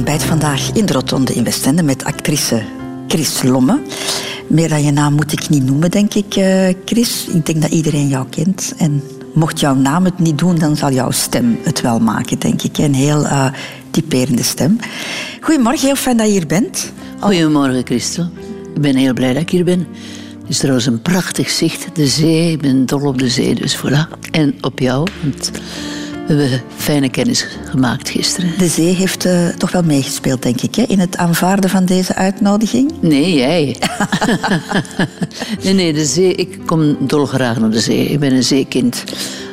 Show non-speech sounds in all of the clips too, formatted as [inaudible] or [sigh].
ontbijt vandaag in de Rotonde in Westende met actrice Chris Lomme. Meer dan je naam moet ik niet noemen, denk ik, eh, Chris. Ik denk dat iedereen jou kent. En mocht jouw naam het niet doen, dan zal jouw stem het wel maken, denk ik. Een heel uh, typerende stem. Goedemorgen, heel fijn dat je hier bent. Goedemorgen, Christel. Ik ben heel blij dat ik hier ben. Het is trouwens een prachtig zicht, de zee. Ik ben dol op de zee, dus voilà. En op jou, we hebben fijne kennis gemaakt gisteren. De zee heeft uh, toch wel meegespeeld, denk ik, hè, in het aanvaarden van deze uitnodiging? Nee, jij. [laughs] nee, nee, de zee. Ik kom dolgraag naar de zee. Ik ben een zeekind.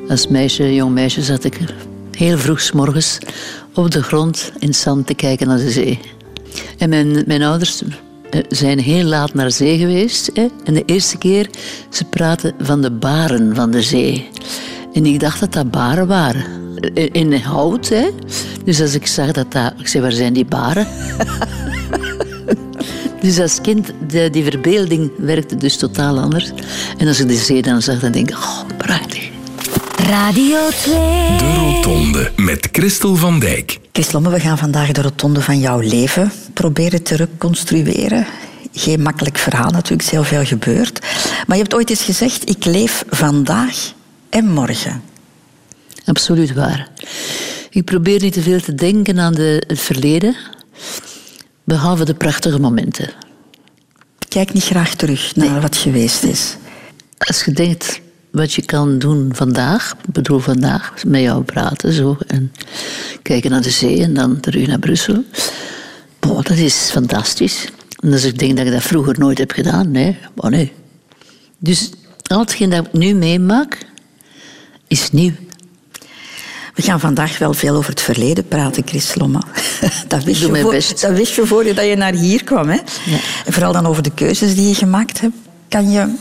Als meisje, jong meisje, zat ik heel vroeg s morgens op de grond in zand te kijken naar de zee. En mijn, mijn ouders eh, zijn heel laat naar zee geweest. Hè? En de eerste keer, ze praten van de baren van de zee. En ik dacht dat dat baren waren. In, in hout, hè. Dus als ik zag dat dat... Ik zei, waar zijn die baren? [laughs] dus als kind, de, die verbeelding werkte dus totaal anders. En als ik de zee dan zag, dan denk ik, oh, prachtig. Radio 2. De Rotonde met Christel van Dijk. Christel, we gaan vandaag de rotonde van jouw leven proberen te reconstrueren. Geen makkelijk verhaal natuurlijk, is heel veel gebeurd. Maar je hebt ooit eens gezegd, ik leef vandaag en morgen. Absoluut waar. Ik probeer niet te veel te denken aan de, het verleden, behalve de prachtige momenten. Kijk niet graag terug naar wat geweest is. Als je denkt wat je kan doen vandaag, ik bedoel vandaag, met jou praten zo, en kijken naar de zee en dan terug naar Brussel. Boah, dat is fantastisch. En als ik denk dat ik dat vroeger nooit heb gedaan, nee, maar nee. Dus al hetgeen dat ik nu meemaak, is nieuw. We gaan vandaag wel veel over het verleden praten, Chris Lomme. [laughs] Dat wist, je voor, dat wist je voor je dat je naar hier kwam. Hè? Ja. En vooral dan over de keuzes die je gemaakt hebt. Kan je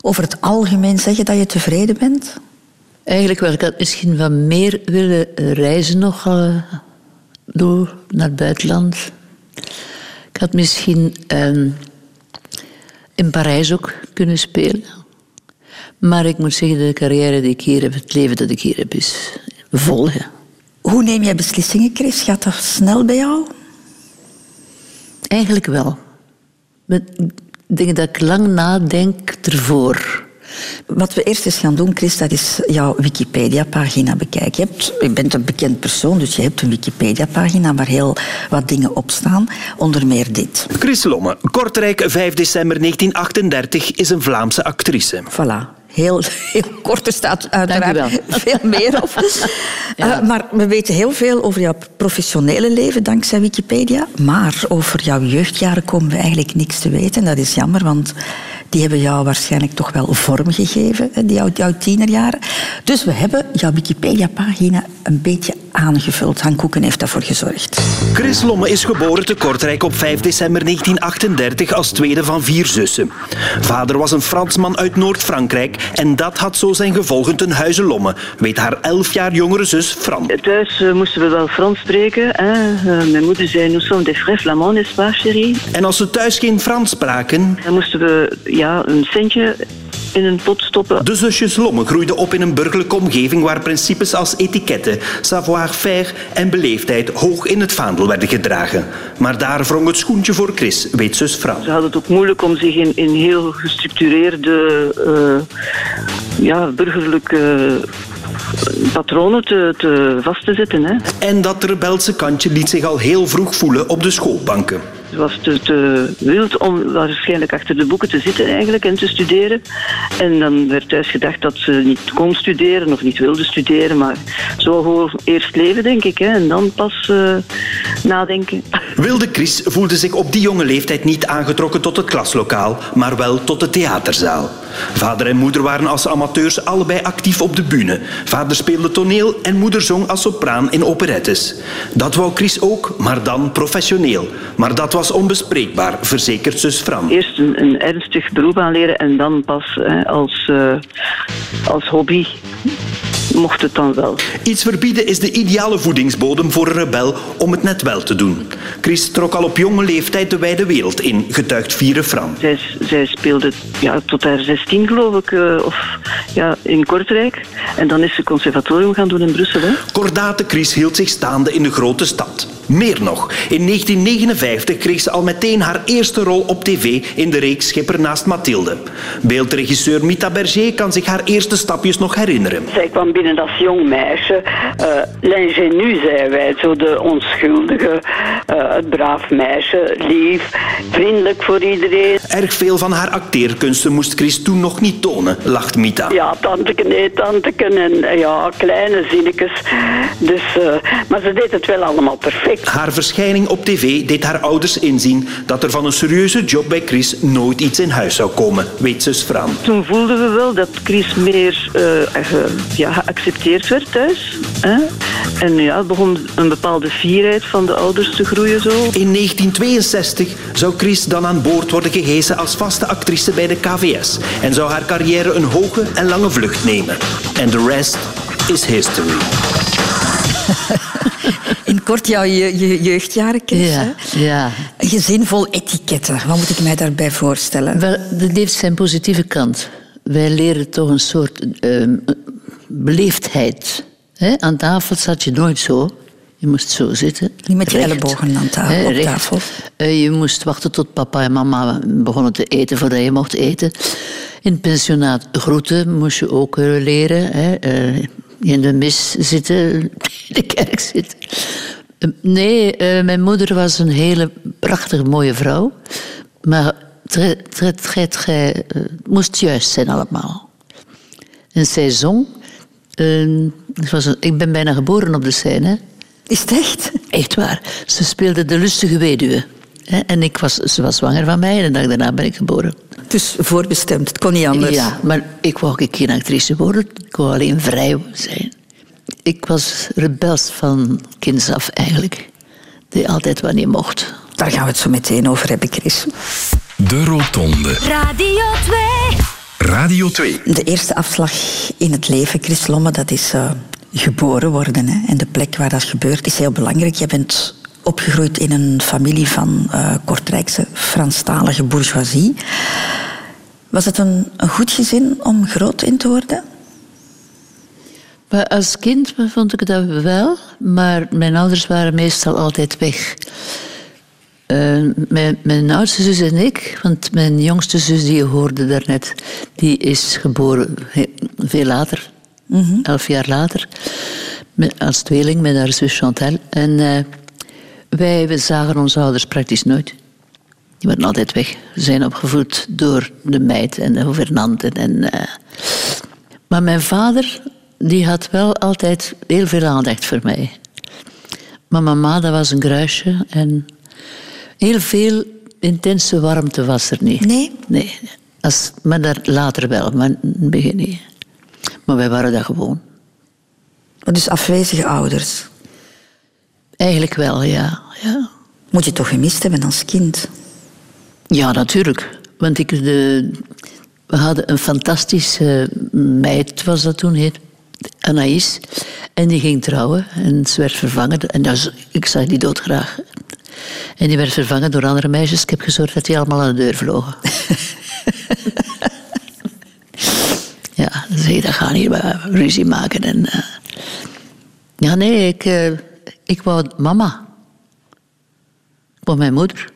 over het algemeen zeggen dat je tevreden bent? Eigenlijk wel. Ik had misschien wat meer willen reizen nog uh, door naar het buitenland. Ik had misschien uh, in Parijs ook kunnen spelen. Maar ik moet zeggen, de carrière die ik hier heb, het leven dat ik hier heb, is vol. Hoe neem jij beslissingen, Chris? Gaat dat snel bij jou? Eigenlijk wel. Ik denk dat ik lang nadenk ervoor. Wat we eerst eens gaan doen, Chris, dat is jouw Wikipedia-pagina bekijken. Je, hebt, je, bent een bekend persoon, dus je hebt een Wikipedia-pagina waar heel wat dingen op staan. Onder meer dit. Chris Lomme, Kortrijk, 5 december 1938, is een Vlaamse actrice. Voilà. Heel, heel kort, er staat uiteraard veel meer op. [laughs] ja. uh, maar we weten heel veel over jouw professionele leven dankzij Wikipedia. Maar over jouw jeugdjaren komen we eigenlijk niks te weten. Dat is jammer, want die hebben jou waarschijnlijk toch wel vorm gegeven, die jouw, jouw tienerjaren. Dus we hebben jouw Wikipedia-pagina een beetje aangevuld. Han Koeken heeft daarvoor gezorgd. Chris Lomme is geboren te Kortrijk op 5 december 1938 als tweede van vier zussen. Vader was een Fransman uit Noord-Frankrijk en dat had zo zijn gevolgen ten huize Lomme, weet haar elf jaar jongere zus Fran. Thuis uh, moesten we wel Frans spreken. Hè. Uh, mijn moeder zei, nous sommes des frères flamands, n'est-ce pas, chérie? En als ze thuis geen Frans spraken... Dan moesten we ja, een centje in een pot stoppen. De zusjes Lomme groeiden op in een burgerlijke omgeving waar principes als etiketten, savoir-faire en beleefdheid hoog in het vaandel werden gedragen. Maar daar wrong het schoentje voor Chris, weet zus Fran. Ze hadden het ook moeilijk om zich in, in heel gestructureerde, uh, ja, burgerlijke patronen te, te vast te zetten. Hè. En dat rebelse kantje liet zich al heel vroeg voelen op de schoolbanken. Ze was te, wild om waarschijnlijk achter de boeken te zitten eigenlijk en te studeren. En dan werd thuis gedacht dat ze niet kon studeren of niet wilde studeren. Maar zo gewoon eerst leven, denk ik. Hè, en dan pas uh, nadenken. Wilde Chris voelde zich op die jonge leeftijd niet aangetrokken tot het klaslokaal, maar wel tot de theaterzaal. Vader en moeder waren als amateurs allebei actief op de bühne. Vader speelde toneel en moeder zong als sopraan in operettes. Dat wou Chris ook, maar dan professioneel. Maar dat was onbespreekbaar, verzekert zus Fran. Eerst een, ernstig beroep aanleren en dan pas hè, als, uh, als hobby mocht het dan wel. Iets verbieden is de ideale voedingsbodem voor een rebel om het net wel te doen. Chris trok al op jonge leeftijd de wijde wereld in, getuigt Vieren Fran. Zij, zij speelde ja, tot haar 16 geloof ik, uh, of ja, in Kortrijk. En dan is ze conservatorium gaan doen in Brussel. Hè? Kordate Chris hield zich staande in de grote stad. Meer nog, in 1959 kreeg ze al meteen haar eerste rol op tv in de reeks Schipper naast Mathilde. Beeldregisseur Mita Berger kan zich haar eerste stapjes nog herinneren. Zij kwam binnen als jong meisje. Uh, L'ingénue, zeiden wij, zo de onschuldige, uh, het braaf meisje, lief, vriendelijk voor iedereen. Erg veel van haar acteerkunsten moest Chris toen nog niet tonen, lacht Mita. Ja, tanteken, nee, tanteken en ja, kleine zinnetjes. Dus, uh, maar ze deed het wel allemaal perfect. Haar verschijning op tv deed haar ouders inzien dat er van een serieuze job bij Chris nooit iets in huis zou komen, weet zus Fran. Toen voelden we wel dat Chris meer uh, ja, geaccepteerd werd thuis. Hè? En ja, begon een bepaalde fierheid van de ouders te groeien zo. In 1962 zou Chris dan aan boord worden gehezen als vaste actrice bij de KVS en zou haar carrière een hoge en lange vlucht nemen. En de rest is history. In kort jouw je, je jeugdjaren, Chris. Ja, ja. Een gezin vol etiketten. Wat moet ik mij daarbij voorstellen? Wel, dat heeft zijn positieve kant. Wij leren toch een soort uh, beleefdheid. He? Aan tafel zat je nooit zo. Je moest zo zitten. Niet met je recht. ellebogen aan tafel, He, op tafel. Uh, je moest wachten tot papa en mama begonnen te eten voordat je mocht eten. In het pensionaat groeten moest je ook uh, leren. Uh, in de mis zitten, in [laughs] de kerk zitten. Nee, uh, mijn moeder was een hele prachtig mooie vrouw. Maar uh, moest juist zijn allemaal. En zij zong. Uh, was een, ik ben bijna geboren op de scène. Is het echt? Echt waar. Ze speelde de lustige weduwe. En ik was, ze was zwanger van mij en de dag daarna ben ik geboren. Dus voorbestemd, het kon niet anders. Ja, maar ik wou ook geen actrice worden. Ik wou alleen vrij zijn. Ik was rebels van kinds af eigenlijk. Die altijd wanneer mocht. Daar gaan we het zo meteen over hebben, Chris. De Rotonde. Radio 2. Radio 2. De eerste afslag in het leven, Chris Lomme, dat is uh, geboren worden. Hè? En de plek waar dat gebeurt is heel belangrijk. Je bent opgegroeid in een familie van uh, Kortrijkse Franstalige bourgeoisie. Was het een, een, goed gezin om groot in te worden? Maar als kind vond ik dat wel, maar mijn ouders waren meestal altijd weg. Uh, mijn, mijn, oudste zus en ik, want mijn jongste zus die je hoorde daarnet, die is geboren veel later, mm -hmm. elf jaar later, met, als tweeling met haar zus Chantal. En uh, wij we zagen onze ouders praktisch nooit. Die waren altijd weg. Ze zijn opgevoed door de meid en de gouvernante. En, uh... Maar mijn vader, die had wel altijd heel veel aandacht voor mij. Maar mama, dat was een gruisje. En heel veel intense warmte was er niet. Nee? Nee. Als, maar daar later wel, maar in het begin niet. Maar wij waren dat gewoon. Dus afwezige ouders? Eigenlijk wel, ja. ja. Moet je toch gemist hebben als kind? Ja, natuurlijk. Want ik de, we hadden een fantastische meid, was dat toen heet, Anaïs. En die ging trouwen en ze werd vervangen. En dat, ik zag die doodgraag. En die werd vervangen door andere meisjes. Ik heb gezorgd dat die allemaal aan de deur vlogen. [laughs] ja, dan zeg je, dat gaan hier ruzie maken. En, uh... Ja, nee, ik, uh, ik wou mama. Ik wou mijn moeder.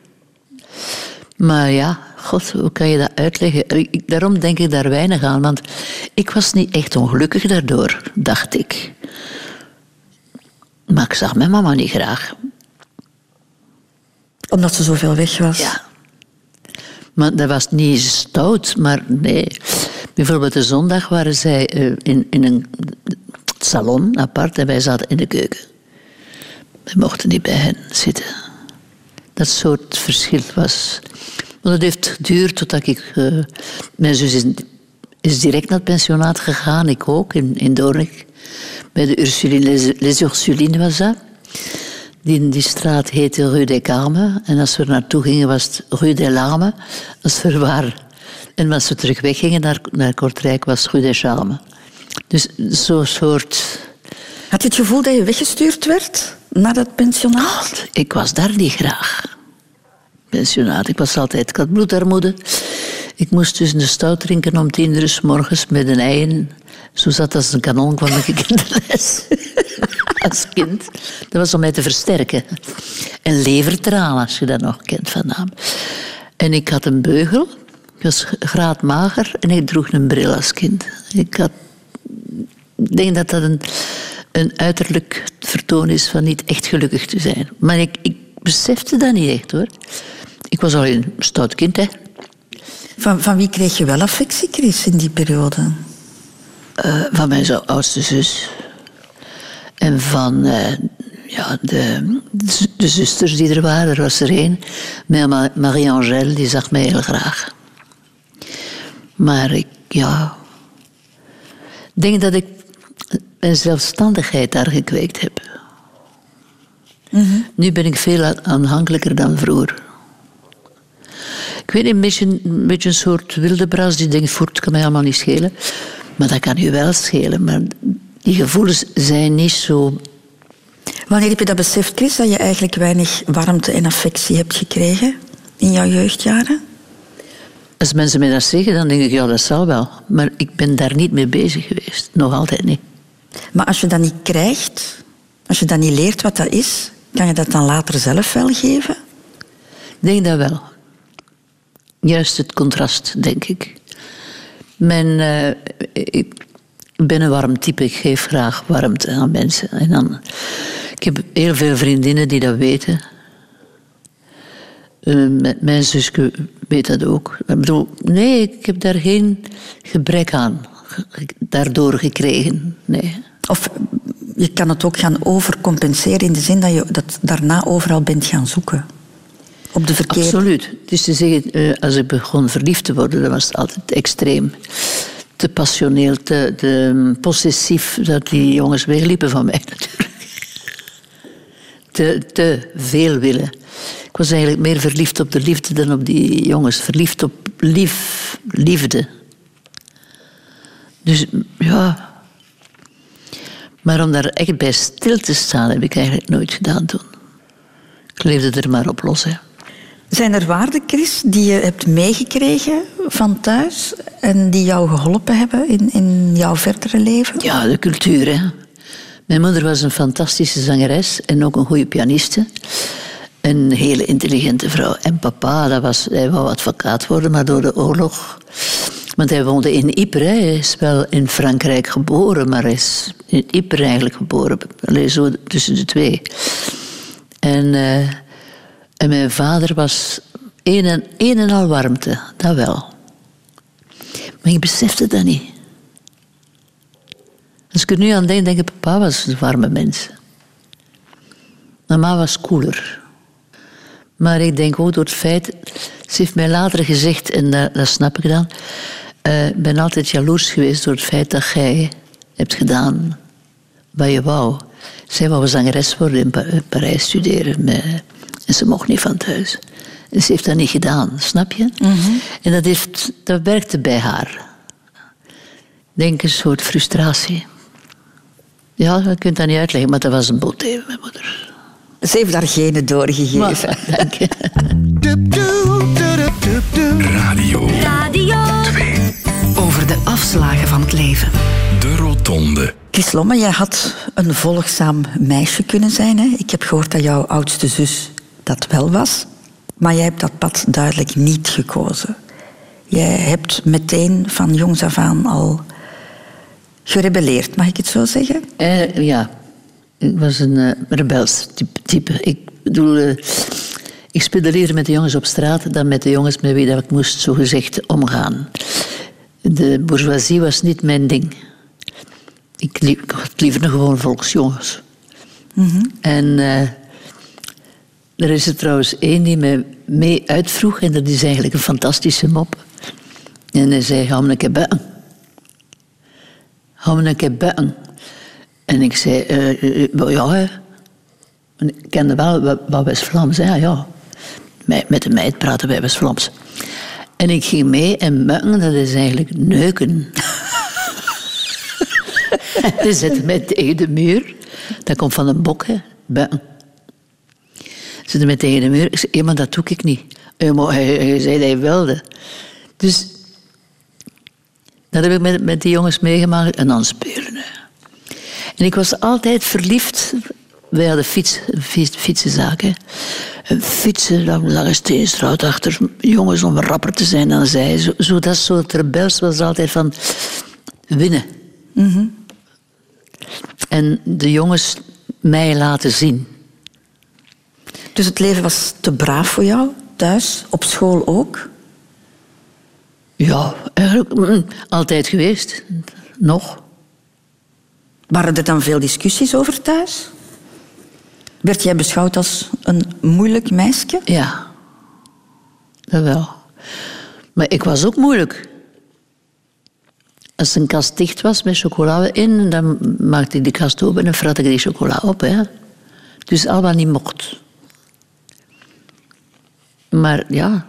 Maar ja, god, hoe kan je dat uitleggen? Ik, daarom denk ik daar weinig aan, want ik was niet echt ongelukkig daardoor, dacht ik. Maar ik zag mijn mama niet graag. Omdat ze zoveel weg was? Ja. Maar dat was niet stout, maar nee. Bijvoorbeeld de zondag waren zij in, in een salon apart en wij zaten in de keuken. We mochten niet bij hen zitten. Dat soort verschil was. Maar dat heeft geduurd totdat ik... Uh, mijn zus is, is, direct naar het pensionaat gegaan, ik ook, in, in Doornik. Bij de Ursuline, Les, Les Ursulines was dat. Die, die straat heette Rue des Carmes. En als we er naartoe gingen, was het Rue des Larmes. Als we er waren. En als we terug weggingen naar, naar Kortrijk, was het Rue des Charmes. Dus zo'n soort... Had je het gevoel dat je weggestuurd werd naar dat pensionaat? Ik was daar niet graag. Pensionaat. Ik was altijd... Ik had bloedarmoede. Ik moest dus de stout drinken om tien uur s morgens met een ei. Zo zat als een kanon kwam ik in de les. [laughs] als kind. Dat was om mij te versterken. En levertraan, als je dat nog kent van naam. En ik had een beugel. Ik was graadmager en ik droeg een bril als kind. Ik had... Denk dat dat een, een uiterlijk vertoon is van niet echt gelukkig te zijn. Maar ik, ik besefte dat niet echt, hoor. Ik was al een stout kind, hè. Van, van wie kreeg je wel affectie, Chris, in die periode? Uh, van mijn zo oudste zus. En van uh, ja, de, de, zusters die er waren. Er was er één. Marie-Angèle, die zag mij heel graag. Maar ik, ja... Ik denk dat ik een zelfstandigheid daar gekweekt heb. Mm -hmm. Nu ben ik veel aanhankelijker dan vroeger. Ik weet niet, een beetje, een beetje een soort wilde bras die denkt, voort kan mij allemaal niet schelen. Maar dat kan u wel schelen. Maar die gevoelens zijn niet zo... Wanneer heb je dat beseft, Chris, dat je eigenlijk weinig warmte en affectie hebt gekregen in jouw jeugdjaren? Als mensen mij dat zeggen, dan denk ik, ja, dat zal wel. Maar ik ben daar niet mee bezig geweest. Nog altijd niet. Maar als je dat niet krijgt, als je dat niet leert wat dat is, kan je dat dan later zelf wel geven? Ik denk dat wel. Juist het contrast, denk ik. Mijn, uh, ik ben een warm type. Ik geef graag warmte aan mensen. En dan, ik heb heel veel vriendinnen die dat weten. Uh, mijn zusje weet dat ook. Ik bedoel, nee, ik heb daar geen gebrek aan daardoor gekregen. Nee. Of je kan het ook gaan overcompenseren in de zin dat je dat daarna overal bent gaan zoeken op de verkeerde... Absoluut. Dus te zeggen, eh, als ik begon verliefd te worden, dan was het altijd extreem. Te passioneel, te, te possessief, dat die jongens wegliepen van mij [laughs] natuurlijk. Te, te veel willen. Ik was eigenlijk meer verliefd op de liefde dan op die jongens. Verliefd op lief, liefde. Dus ja. Maar om daar echt bij stil te staan, heb ik eigenlijk nooit gedaan toen. Ik leefde er maar op los. Zijn er waarden, Chris, die je hebt meegekregen van thuis en die jou geholpen hebben in, in jouw verdere leven? Ja, de cultuur. Hè. Mijn moeder was een fantastische zangeres en ook een goede pianiste. Een hele intelligente vrouw. En papa, dat was, hij wou advocaat worden, maar door de oorlog. Want hij woonde in Ypres. Hij is wel in Frankrijk geboren, maar hij is in Ypres eigenlijk geboren. Alleen zo tussen de twee. En. Uh, en mijn vader was een en, een en al warmte, dat wel. Maar ik besefte dat niet. Als ik er nu aan denk, denk ik, papa was een warme mens. Mama was koeler. Maar ik denk ook door het feit, ze heeft mij later gezegd, en dat, snap ik dan, uh, ik ben altijd jaloers geweest door het feit dat jij hebt gedaan wat je wou. Zij wou zangeres worden in Parijs studeren met en ze mocht niet van thuis. Ze heeft dat niet gedaan, snap je? Mhm. En dat, heeft, dat werkte bij haar. Denk een soort frustratie. Ja, je kunt dat niet uitleggen, maar dat was een boot even, mijn moeder. Ze heeft daar genen doorgegeven. Maar, dank je. Radio. Radio 2. Over de afslagen van het leven. De Rotonde. Chris Lomme, jij had een volgzaam meisje kunnen zijn. Hè? Ik heb gehoord dat jouw oudste zus dat wel was. Maar jij hebt dat pad duidelijk niet gekozen. Jij hebt meteen van jongs af aan al gerebelleerd, mag ik het zo zeggen? Eh, ja, ik was een uh, rebels type. Ik bedoel, uh, ik speelde liever met de jongens op straat dan met de jongens met wie dat ik moest, zogezegd, omgaan. De bourgeoisie was niet mijn ding. Ik, ik had liever nog gewoon volksjongens. Mm -hmm. En... Er is er trouwens één die me mee uitvroeg, en dat is eigenlijk een fantastische mop. En hij zei: me een keer buiten. En ik zei: uh, Ja, hè. ik kende wel wat, West-Vlaams. Ja, met de meid praten wij West-Vlaams. En ik ging mee en mukken, dat is eigenlijk neuken. [laughs] Hij zette mij tegen de muur. Dat komt van een bok, hè. Zette mij tegen de muur. Ik zei, "Ja, maar dat doe ik niet. Maar hij, hij zei dat hij wilde. Dus dat heb ik met, met die jongens meegemaakt. En dan spelen. En ik was altijd verliefd. Wij hadden fiets, fiets, fietsenzaken. En fietsen langs lange steenstraat achter jongens om rapper te zijn dan zij. Zo, zo, dat soort rebels was altijd van winnen. En de jongens mij laten zien. Dus het leven was te braaf voor jou, thuis, op school ook? Ja, eigenlijk mm, altijd geweest. Nog. Waren er dan veel discussies over thuis? Werd jij beschouwd als een moeilijk meisje? Ja, dat wel. Maar ik was ook moeilijk. Als een kast dicht was met chocolade in, dan maakte ik de kast open en frat ik die chocola op. Hè. Dus allemaal niet mocht. Maar ja,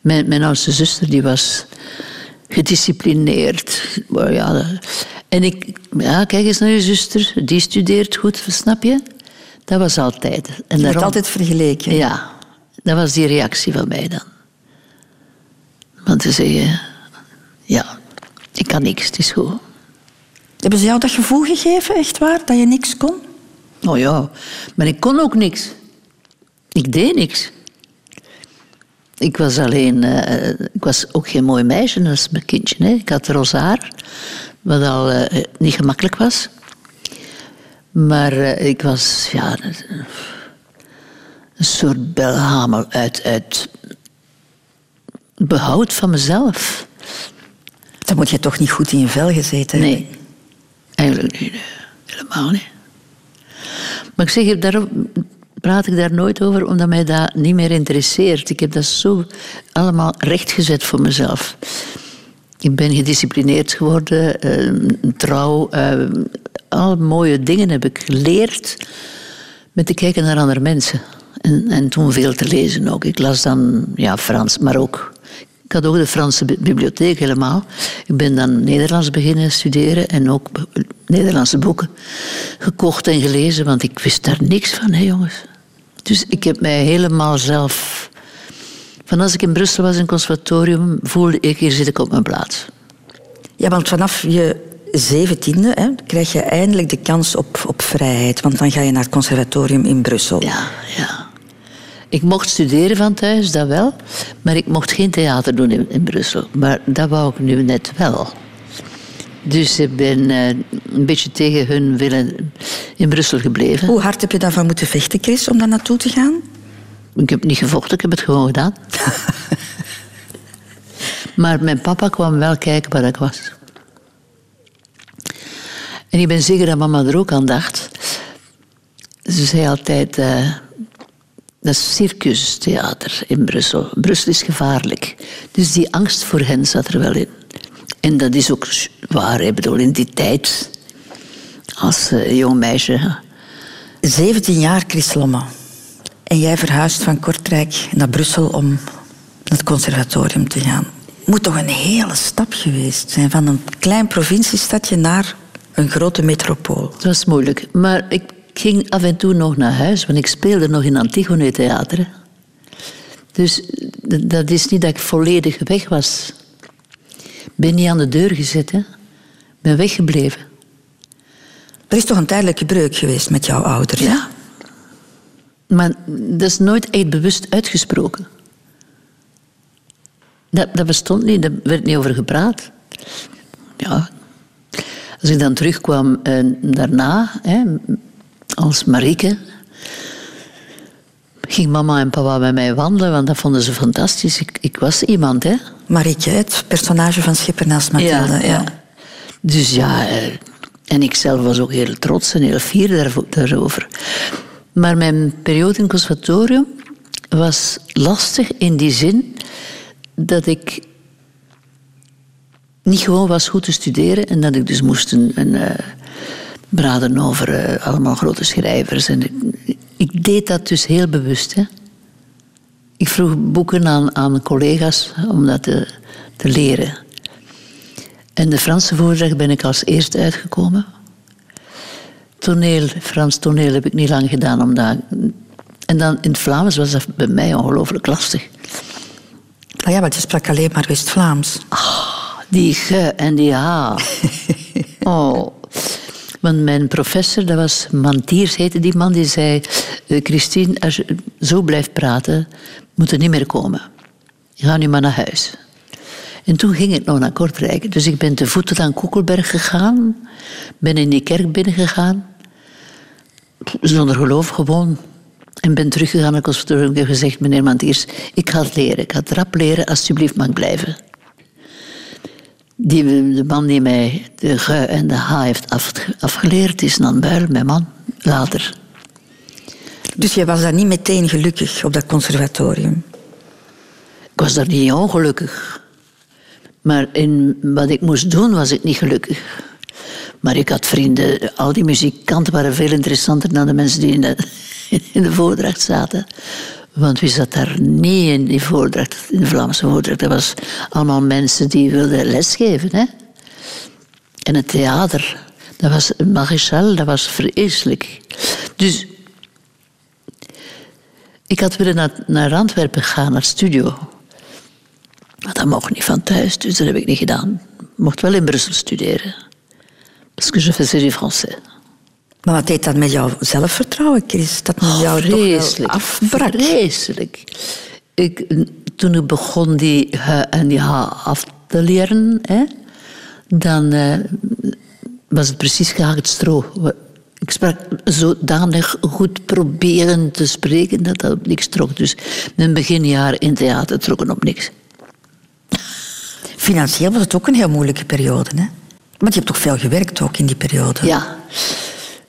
mijn, mijn oudste zuster die was gedisciplineerd. Maar ja, en ik, ja, kijk eens naar je zuster, die studeert goed, snap je? Dat was altijd. En Je daarom- altijd vergeleken. ja, dat was die reactie van mij dan. Want te zeggen, ja, ik kan niks, het is goed. Hebben ze jou dat gevoel gegeven, echt waar, dat je niks kon? Oh ja, maar ik kon ook niks. Ik deed niks. Ik was alleen, eh, ik was ook geen mooi meisje als mijn kindje. Hè. Ik had roze haar, wat al eh, niet gemakkelijk was. Maar eh, ik was, ja, een soort belhamel uit, uit behoud van mezelf. Dan moet je toch niet goed in je vel gezeten hebben. Nee, eigenlijk niet. Helemaal niet. Maar ik zeg, daarom praat ik daar nooit over, omdat mij dat niet meer interesseert. Ik heb dat zo allemaal rechtgezet voor mezelf. Ik ben gedisciplineerd geworden, eh, trouw. eh, alle mooie dingen heb ik geleerd met te kijken naar andere mensen. En, en toen veel te lezen ook. Ik las dan ja, Frans, maar ook... Ik had ook de Franse bi- bibliotheek helemaal. Ik ben dan Nederlands beginnen studeren en ook Nederlandse boeken gekocht en gelezen, want ik wist daar niks van, hè jongens. Dus ik heb mij helemaal zelf... Van als ik in Brussel was in het conservatorium, voelde ik, hier zit ik op mijn plaats. Ja, want vanaf je zeventiende hè, krijg je eindelijk de kans op, op vrijheid. Want dan ga je naar het conservatorium in Brussel. Ja, ja. Ik mocht studeren van thuis, dat wel. Maar ik mocht geen theater doen in, in Brussel. Maar dat wou ik nu net wel. Dus ik ben eh, een beetje tegen hun willen in Brussel gebleven. Hoe hard heb je daarvan moeten vechten, Chris, om daar naartoe te gaan? Ik heb niet gevochten, ik heb het gewoon gedaan. [laughs] maar mijn papa kwam wel kijken waar ik was. En ik ben zeker dat mama er ook aan dacht. Ze zei altijd... eh, dat is circustheater in Brussel. Brussel is gevaarlijk. Dus die angst voor hen zat er wel in. En dat is ook waar. Ik bedoel, in die tijd... Als eh, jong meisje... 17 jaar, Chris Lomme. En jij verhuist van Kortrijk naar Brussel om naar het conservatorium te gaan. Moet toch een hele stap geweest zijn van een klein provinciestadje naar een grote metropool. Het was moeilijk. Maar ik ging af en toe nog naar huis, want ik speelde nog in Antigone Theater. Dus d- dat is niet dat ik volledig weg was. Ik ben niet aan de deur gezet, hè. Ik ben weggebleven. Er is toch een tijdelijke breuk geweest met jouw ouders? Ja. Maar dat is nooit echt bewust uitgesproken. Dat, dat bestond niet, daar werd niet over gepraat. Ja. Als ik dan terugkwam eh, daarna, hè, als Marieke, ging mama en papa bij mij wandelen, want dat vonden ze fantastisch. Ik, ik was iemand, hè. Marietje, het personage van Schipper naast Mathilde. Ja, Dus ja, eh, en ik zelf was ook heel trots en heel fier daarover. Maar mijn periode in het conservatorium was lastig in die zin dat ik niet gewoon was goed te studeren en dat ik dus moest een, een, eh, braden over eh, allemaal grote schrijvers. En ik, ik deed dat dus heel bewust. Hè. Ik vroeg boeken aan, aan collega's om dat te, te leren. En de Franse voordracht ben ik als eerste uitgekomen. Toneel, Frans toneel heb ik niet lang gedaan. Omdat... En dan in het Vlaams was dat bij mij ongelooflijk lastig. Ah ja, want je sprak alleen maar West-Vlaams. Die ge en die ha. [laughs] oh. Mijn professor, dat was Mantiers, heette die man, die zei... eh, Christine, als je zo blijft praten, moet er niet meer komen. Ga nu maar naar huis. En toen ging ik nog naar Kortrijk. Dus ik ben te voeten naar Koekelberg gegaan. Ben in die kerk binnengegaan. Zonder geloof gewoon. En ben teruggegaan naar het conservatorium heb gezegd... meneer Mantiers, ik ga het leren. Ik ga het rap leren, alsjeblieft mag ik blijven. Die, de man die mij de G en de H heeft af, afgeleerd is Nan Buil, mijn man, later. Dus je was daar niet meteen gelukkig op dat conservatorium? Ik was daar niet ongelukkig. Maar in wat ik moest doen, was ik niet gelukkig. Maar ik had vrienden, al die muzikanten waren veel interessanter dan de mensen die in de, [laughs] in de voordracht zaten. Want wie zat daar niet in die voordracht, in de Vlaamse voordracht? Dat was allemaal mensen die wilden lesgeven. Hè? En het theater, dat was Marichal, dat was vreselijk. Dus ik had willen naar, naar Antwerpen gaan, naar studio. Maar dat mocht niet van thuis, dus dat heb ik niet gedaan. Ik mocht wel in Brussel studeren. Parce que je faisais du français. Maar wat deed dat met jouw zelfvertrouwen, Chris? Dat men jou toch wel Vreselijk. afbrak? Vreselijk. Ik, toen ik begon die H en die H af te leren, hè, dan eh, was het precies gehaakt stro. Ik sprak zodanig goed proberen te spreken dat dat op niks trok. Dus mijn beginjaar in theater trokken op niks. Financieel was het ook een heel moeilijke periode, hè? Want je hebt toch veel gewerkt ook in die periode? Ja.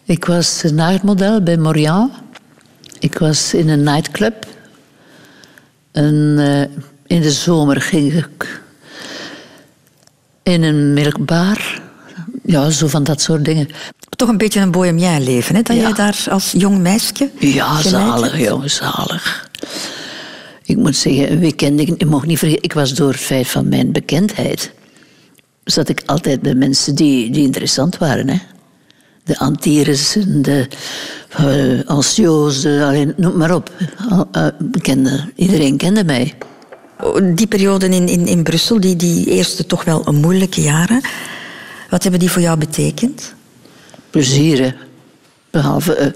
Ik was naaimodel bij Morian. Ik was in een nightclub. En eh, in de zomer ging ik in een melkbar. Ja, zo van dat soort dingen. Toch een beetje een bohemien leven, hè? Dat Ja. jij daar als jong meisje Ja, zalig, jongen, zalig. Ik moet zeggen, een weekend, ik, ik mocht niet vergeten, ik was door het feit van mijn bekendheid, zat ik altijd bij mensen die, die interessant waren. Hè? De Antires, de uh, de- allee, noem maar op. Eh, iedereen kende mij. Die periode in, in, in Brussel, die, die eerste toch wel een moeilijke jaren. Wat hebben die voor jou betekend? Plezier, hè. Behalve eh,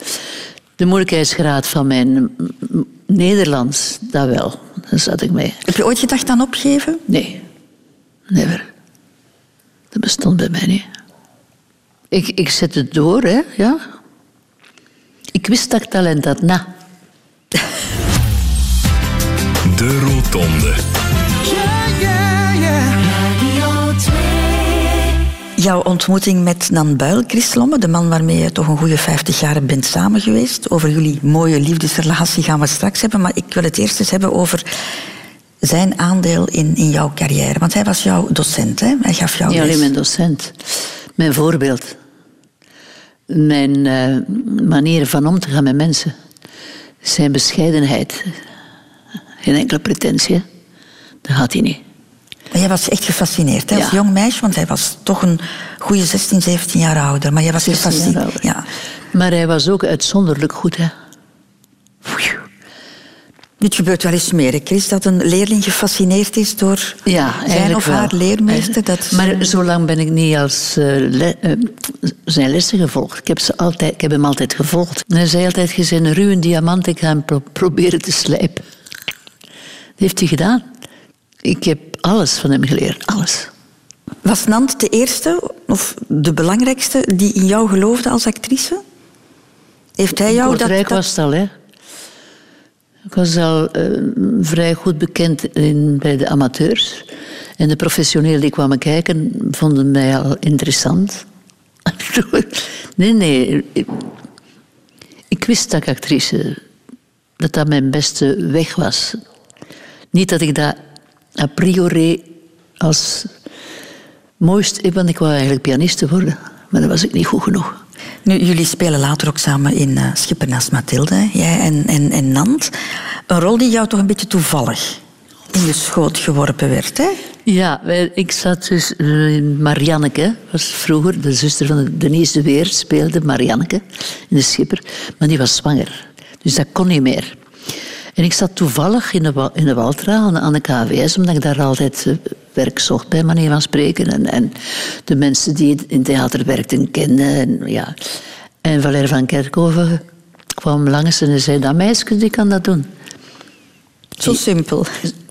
de moeilijkheidsgraad van mijn Nederlands, dat wel. Daar zat ik mee. Heb je ooit gedacht aan opgeven? Nee, never. Dat bestond bij mij niet. Ik, ik zet het door, hè, ja. Ik wist dat ik talent had, na. De Rotonde. Jouw ontmoeting met Nan Buil, Chris Lomme, de man waarmee je toch een goede 50 jaar bent samen geweest. Over jullie mooie liefdesrelatie gaan we straks hebben. Maar ik wil het eerst eens hebben over zijn aandeel in, in jouw carrière. Want hij was jouw docent, hè? Hij gaf jou Niet les. alleen mijn docent, mijn voorbeeld. Mijn eh, manier van om te gaan met mensen. Zijn bescheidenheid. Geen enkele pretentie, hè. dat had hij niet. Maar jij was echt gefascineerd hè, als Ja. jong meisje, want hij was toch een goede 16, 17 jaar ouder. Maar jij was 16 jaar gefascineerd. Ja. Maar hij was ook uitzonderlijk goed, hè. Dit gebeurt wel eens meer, Chris, dat een leerling gefascineerd is door Ja, zijn of haar wel. leermeester. Dat, Maar zo lang ben ik niet als eh, le- eh, zijn lessen gevolgd. Ik heb, ze altijd, ik heb hem altijd gevolgd. En hij zei altijd, je bent een ruwe diamant, ik ga hem pro- proberen te slijpen. Dat heeft hij gedaan. Ik heb alles van hem geleerd, alles. Was Nant de eerste of de belangrijkste die in jou geloofde als actrice? Heeft hij jou dat... Kortrijk dat- was het al, hè. Ik was al eh, vrij goed bekend in, bij de amateurs. En de professionelen die kwamen kijken, vonden mij al interessant. [laughs] nee, nee. Ik, wist dat ik actrice... dat dat mijn beste weg was. Niet dat ik dat a priori als mooist... Want ik wou eigenlijk pianiste worden. Maar dat was ik niet goed genoeg. Nu, jullie spelen later ook samen in eh, Schipper naast Mathilde, jij en, en, en Nant. Een rol die jou toch een beetje toevallig in je schoot geworpen werd, hè? Ja, ik zat dus... Uh, Marianneke was vroeger de zuster van Denise de Weer, speelde Marianneke in de Schipper. Maar die was zwanger. Dus dat kon niet meer. En ik zat toevallig in de, in de Waltra aan, de KVS, omdat ik daar altijd uh, werk zocht, bij manier van spreken. En, en de mensen die in theater werkten kenden. En, ja. en Valer van Kerkhoven kwam langs en zei, dat meisje die kan dat doen. Zo simpel.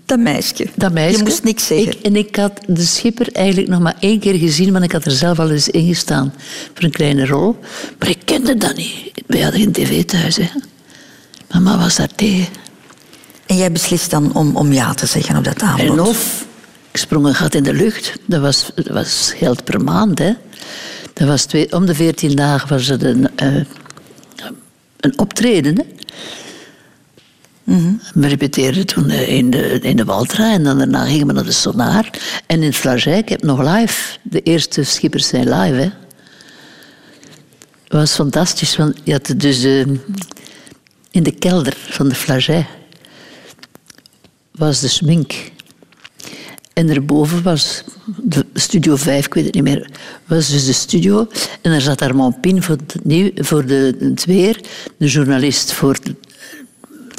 Dat meisje. Dat meisje. Je moest niks zeggen. Ik, en ik had de schipper eigenlijk nog maar één keer gezien, want ik had er zelf al eens in gestaan voor een kleine rol. Maar ik kende dat niet. Wij hadden geen tv thuis. Hè. Mama was daar tegen. En jij beslist dan om, om ja te zeggen op dat aanbod? En of, ik sprong een gat in de lucht. Dat was, dat was geld per maand. Hè. Dat was twee, om de veertien dagen was het een, uh, een optreden. Hè. We repeteerden toen eh, in de, in de Waltra en dan daarna gingen we naar de Sonar. En in het Flaget, ik heb nog live, de eerste schippers zijn live. Hè. Het was fantastisch, want je had dus uh, in de kelder van de Flaget was de smink. En erboven was de Studio 5, ik weet het niet meer, was dus de studio. En er zat Armand Pin voor, het nieuw, voor de, het weer, de journalist voor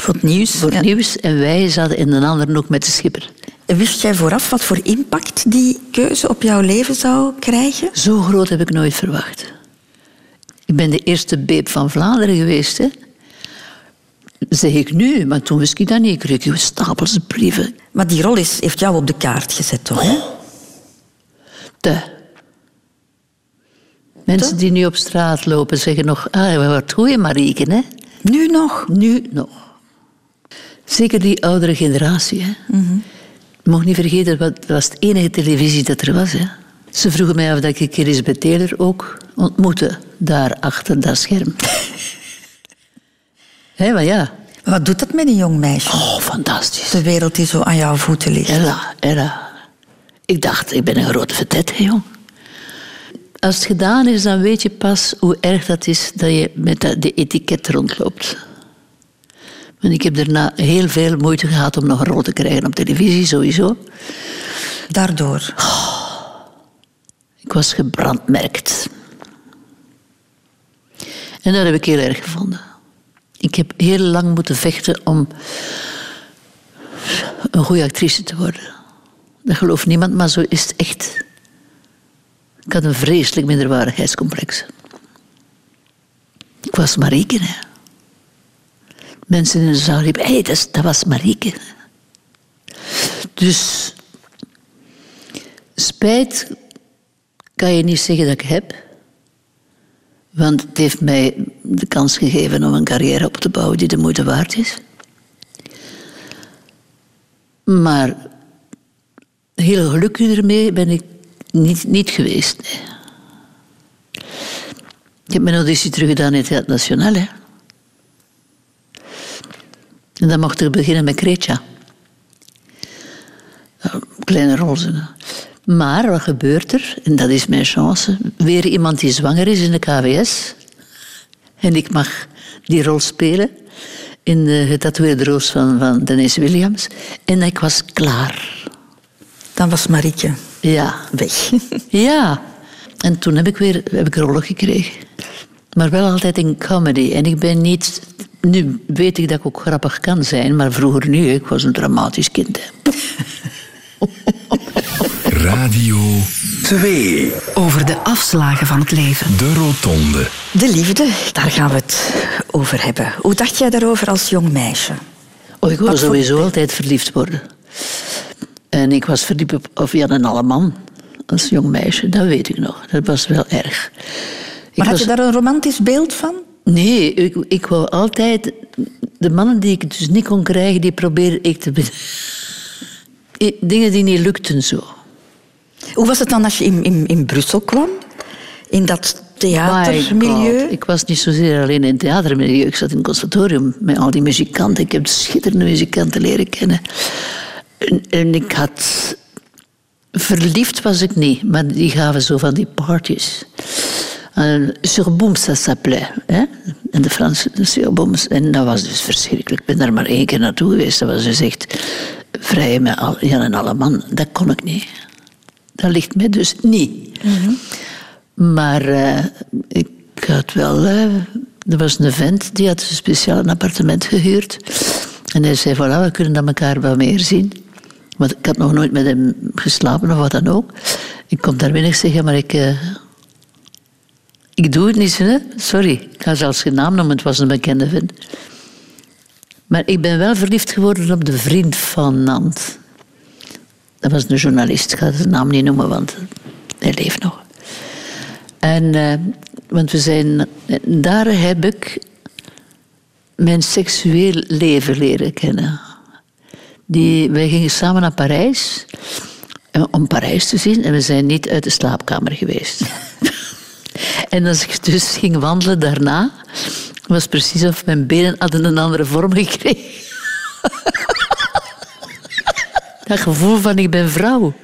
voor het nieuws. Voor het nieuws. En wij zaten in een ander ook met de schipper. Wist jij vooraf wat voor impact die keuze op jouw leven zou krijgen? Zo groot heb ik nooit verwacht. Ik ben de eerste beep van Vlaanderen geweest. Hè. Zeg ik nu, maar toen wist ik dat niet. Ik kreeg stapels brieven. Maar die rol is, heeft jou op de kaart gezet, toch? Hè? De. Mensen die nu op straat lopen zeggen nog... Ah, wat goeie Marieke, hè? Nu nog? Nu nog. Zeker die oudere generatie. Hè. Mm Je mag niet vergeten, dat was de enige televisie dat er was. Hè. Ze vroegen mij of dat ik Elisabeth Taylor ook ontmoette, daar achter dat scherm. [laughs] Hé, maar ja. Wat doet dat met een jong meisje? Oh, fantastisch. De wereld die zo aan jouw voeten ligt. Ella, Ella. Ik dacht, ik ben een grote vedette, jong. Als het gedaan is, dan weet je pas hoe erg dat is dat je met de etiket rondloopt. En ik heb daarna heel veel moeite gehad om nog een rol te krijgen op televisie, sowieso. Daardoor? ik was gebrandmerkt. En dat heb ik heel erg gevonden. Ik heb heel lang moeten vechten om een goede actrice te worden. Dat gelooft niemand, maar zo is het echt. Ik had een vreselijk minderwaardigheidscomplex. Ik was Marieke, hè mensen in de zaal riepen, hé, hey, dat, dat was Marieke. Dus spijt kan je niet zeggen dat ik heb. Want het heeft mij de kans gegeven om een carrière op te bouwen die de moeite waard is. Maar heel gelukkig ermee ben ik niet, niet geweest. Ik heb mijn auditie teruggedaan in het Nationaal. Hè. En dan mocht ik beginnen met Kretja. Kleine roze. Maar wat gebeurt er? En dat is mijn chance. Weer iemand die zwanger is in de KWS. En ik mag die rol spelen in de getatoeëerde roos van, van Denise Williams. En ik was klaar. Dan was Marietje ja. weg. [laughs] ja. En toen heb ik weer heb ik rollen gekregen. Maar wel altijd in comedy. En ik ben niet nu weet ik dat ik ook grappig kan zijn, maar vroeger nu, ik was een dramatisch kind. [laughs] Radio 2. Over de afslagen van het leven. De Rotonde. De liefde, daar gaan we het over hebben. Hoe dacht jij daarover als jong meisje? Oh, ik wou sowieso altijd verliefd worden. En ik was verliefd op, op Jan en Alleman als jong meisje, dat weet ik nog. Dat was wel erg. Maar had je daar een romantisch beeld van? Nee, ik, ik wou altijd... De mannen die ik dus niet kon krijgen, die probeerde ik te... [laughs] Dingen die niet lukten zo. Hoe was het dan als je in, Brussel kwam? In dat theatermilieu? Ik was niet zozeer alleen in het theatermilieu. Ik zat in het conservatorium met al die muzikanten. Ik heb schitterende muzikanten leren kennen. En, en ik had... Verliefd was ik niet, maar die gaven zo van die parties. Uh, Surboom, ça s'appelait. In de Franse, Surbooms. En dat was dus verschrikkelijk. Ik ben daar maar één keer naartoe geweest. Dat was dus echt vrijen met al, Jan en alle man, dat kon ik niet. Dat ligt mij dus niet. Maar uh, ik had wel... Uh, er was een vent, die had een speciaal appartement gehuurd. En hij zei, voilà, we kunnen dat elkaar wel meer zien. Want ik had nog nooit met hem geslapen of wat dan ook. Ik kom daar binnen en zeg, maar ik... Uh, ik doe het niet, hè? sorry. Ik ga zelfs geen naam noemen, het was een bekende vent. Maar ik ben wel verliefd geworden op de vriend van Nant. Dat was een journalist, ik ga zijn naam niet noemen, want hij leeft nog. En, uh, want we zijn, daar heb ik mijn seksueel leven leren kennen. Die, wij gingen samen naar Parijs eh, om Parijs te zien en we zijn niet uit de slaapkamer geweest. [laughs] en als ik dus ging wandelen daarna, was precies of mijn benen hadden een andere vorm gekregen. [laughs] dat gevoel van ik ben vrouw.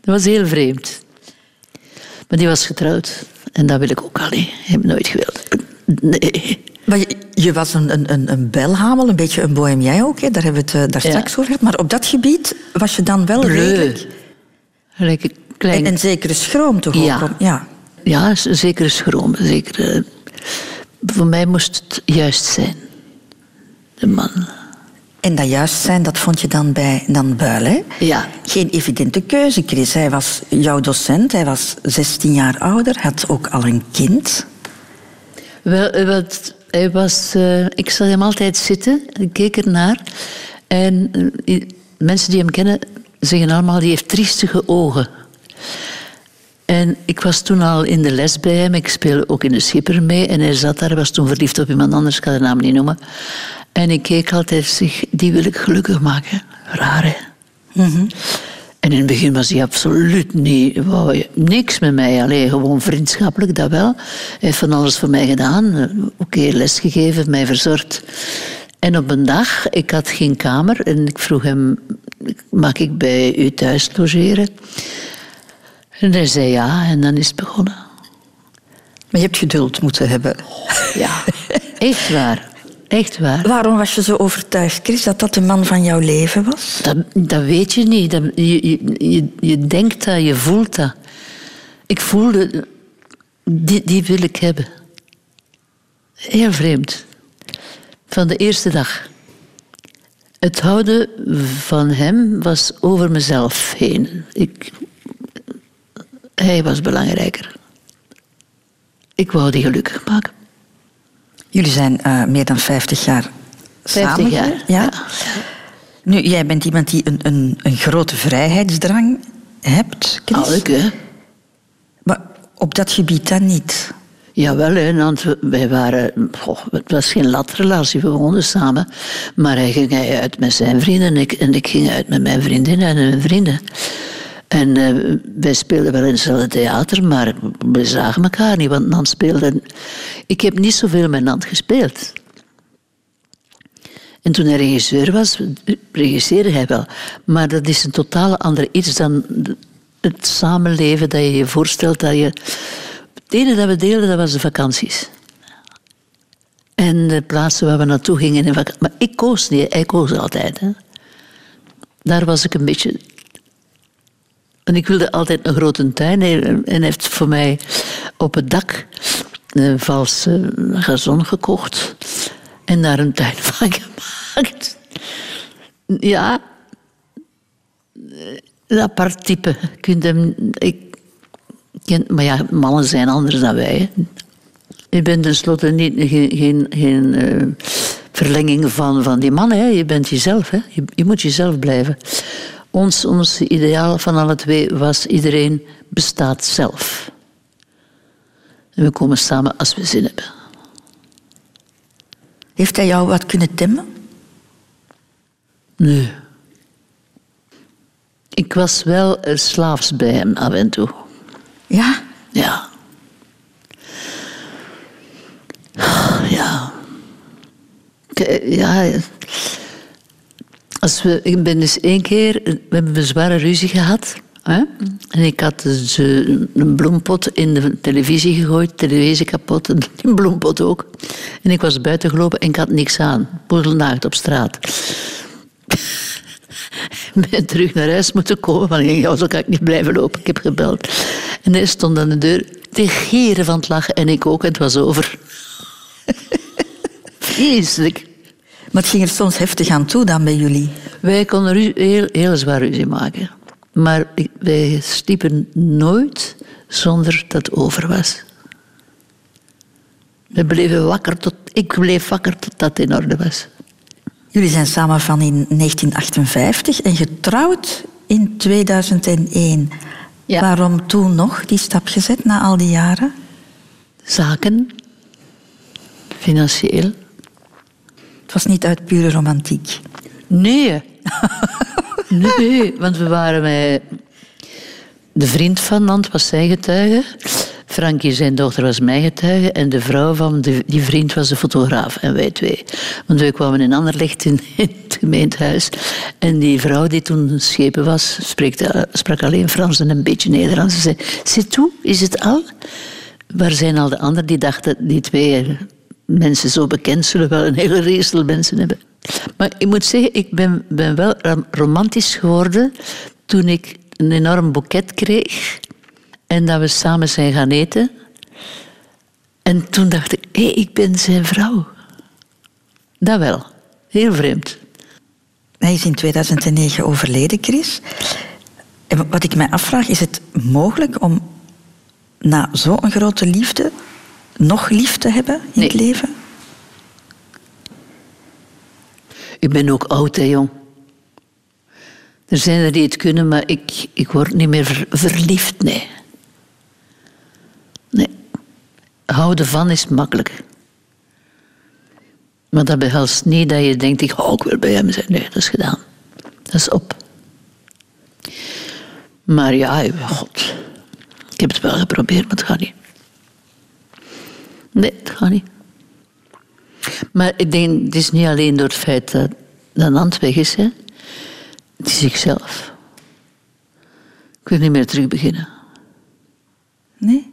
Dat was heel vreemd. Maar die was getrouwd. En dat wil ik ook al niet. Ik heb nooit gewild. Nee. Maar je, was een, een, een belhamel, een beetje een bohem jij ook. Hè? Daar hebben we het uh, daar straks over gehad. Maar op dat gebied was je dan wel redelijk... Gelijk klein... En een zekere schroom toch ja. ook? Ja. ja, een zekere schroom. Zekere... Voor mij moest het juist zijn. De man. En dat juist zijn, dat vond je dan bij Dan Buil, hè? Ja. Geen evidente keuze, Chris. Hij was jouw docent, hij was 16 jaar ouder, had ook al een kind. Wel, wat, hij was... Uh, ik zag hem altijd zitten, ik keek ernaar. En uh, mensen die hem kennen, zeggen allemaal, die heeft triestige ogen. En ik was toen al in de les bij hem. Ik speelde ook in de Schipper mee. En hij zat daar, was toen verliefd op iemand anders. Ik ga de naam niet noemen. En ik keek altijd, zeg, die wil ik gelukkig maken. Raar, hè? Mhm. En in het begin was hij absoluut niet, wou niks met mij. Alleen gewoon vriendschappelijk, dat wel. Hij heeft van alles voor mij gedaan. Oké, okay, lesgegeven, mij verzorgd. En op een dag, ik had geen kamer en ik vroeg hem, mag ik bij u thuis logeren? En hij zei ja, en dan is het begonnen. Maar je hebt geduld moeten hebben. Ja, echt waar. Echt waar. Waarom was je zo overtuigd, Chris, dat dat de man van jouw leven was? Dat, dat weet je niet. Dat, je, je, je denkt dat, je voelt dat. Ik voelde, die, die wil ik hebben. Heel vreemd. Van de eerste dag. Het houden van hem was over mezelf heen. Ik, hij was belangrijker. Ik wou die gelukkig maken. Jullie zijn uh, meer dan 50 jaar 50 samen. jaar, ja. ja. Nu, jij bent iemand die een, een, een grote vrijheidsdrang hebt, Chris. Ah, ik, hè? Maar op dat gebied dan niet? Jawel, hè, want wij waren... Goh, het was geen latrelatie, we woonden samen. Maar hij ging uit met zijn vrienden en ik, en ik ging uit met mijn vriendinnen en mijn vrienden. En uh, wij speelden wel in hetzelfde theater, maar we zagen elkaar niet, want Nant speelde. Ik heb niet zoveel met Nant gespeeld. En toen hij regisseur was, regisseerde hij wel. Maar dat is een totaal ander iets dan het samenleven dat je je voorstelt. Dat je... Het enige dat we deelden, dat was de vakanties. En de plaatsen waar we naartoe gingen. In maar ik koos niet, hij koos altijd. Hè. Daar was ik een beetje en ik wilde altijd een grote tuin. En heeft voor mij op het dak een valse gazon gekocht. En daar een tuin [laughs] van gemaakt. Ja, een apart type. Hem, ik, maar ja, mannen zijn anders dan wij. Je bent tenslotte niet, geen, geen, geen uh, verlenging van, van die mannen. Hè. Je bent jezelf. Hè. Je, je moet jezelf blijven. Ons, ons ideaal van alle twee was iedereen bestaat zelf. En we komen samen als we zin hebben. Heeft hij jou wat kunnen temmen? Nee. Ik was wel slaafs bij hem af en toe. Ja? Ja. Ja. Ja. Als we, ik ben dus één keer, we hebben een zware ruzie gehad. Hè? En ik had dus een bloempot in de televisie gegooid, televisie kapot, [laughs] en een bloempot ook. En ik was buiten gelopen en ik had niks aan. Poedelnaakt op straat. [laughs] ben terug naar huis moeten komen. Van, ja, zo kan ik niet blijven lopen. Ik heb gebeld. En hij stond aan de deur te gieren van het lachen. En ik ook. En het was over. [laughs] Vreselijk. Maar het ging er soms heftig aan toe dan bij jullie. Wij konden heel, heel zwaar ruzie maken. Maar wij sliepen nooit zonder dat het over was. We bleven wakker tot, ik bleef wakker tot dat in orde was. Jullie zijn samen van in 1958 en getrouwd in 2001. Ja. Waarom toen nog die stap gezet na al die jaren? Zaken, financieel. Was niet uit pure romantiek. Nee. [laughs] nee, want we waren bij... De vriend van Nant was zijn getuige. Frankie, zijn dochter, was mijn getuige. En de vrouw van de, die vriend was de fotograaf. En wij twee. Want wij kwamen in Anderlecht in, [laughs] in het gemeentehuis. En die vrouw die toen schepen was, spreekt, sprak alleen Frans en een beetje Nederlands. Ze zei, c'est tout? Is het al? Waar zijn al de anderen die dachten, die twee mensen zo bekend zullen wel een hele reestel mensen hebben. Maar ik moet zeggen, ik ben, ben wel rom- romantisch geworden toen ik een enorm boeket kreeg en dat we samen zijn gaan eten. En toen dacht ik, hé, ik ben zijn vrouw. Dat wel. Heel vreemd. Hij is in 2009 overleden, Chris. En wat ik mij afvraag, is het mogelijk om na zo'n grote liefde nog lief te hebben in het leven? Ik ben ook oud, hè, jong. Er zijn er die het kunnen, maar ik, ik word niet meer ver- verliefd, nee. Nee. Houden van is makkelijk. Maar dat behelst niet dat je denkt, ik, oh, ik wil bij hem zijn. Nee, dat is gedaan. Dat is op. Maar ja, god. Ik heb het wel geprobeerd, maar het gaat niet. Nee, het gaat niet. Maar ik denk, het is niet alleen door het feit dat dat Nant weg is. Hè. Het is zichzelf. Ik wil niet meer terug beginnen. Nee?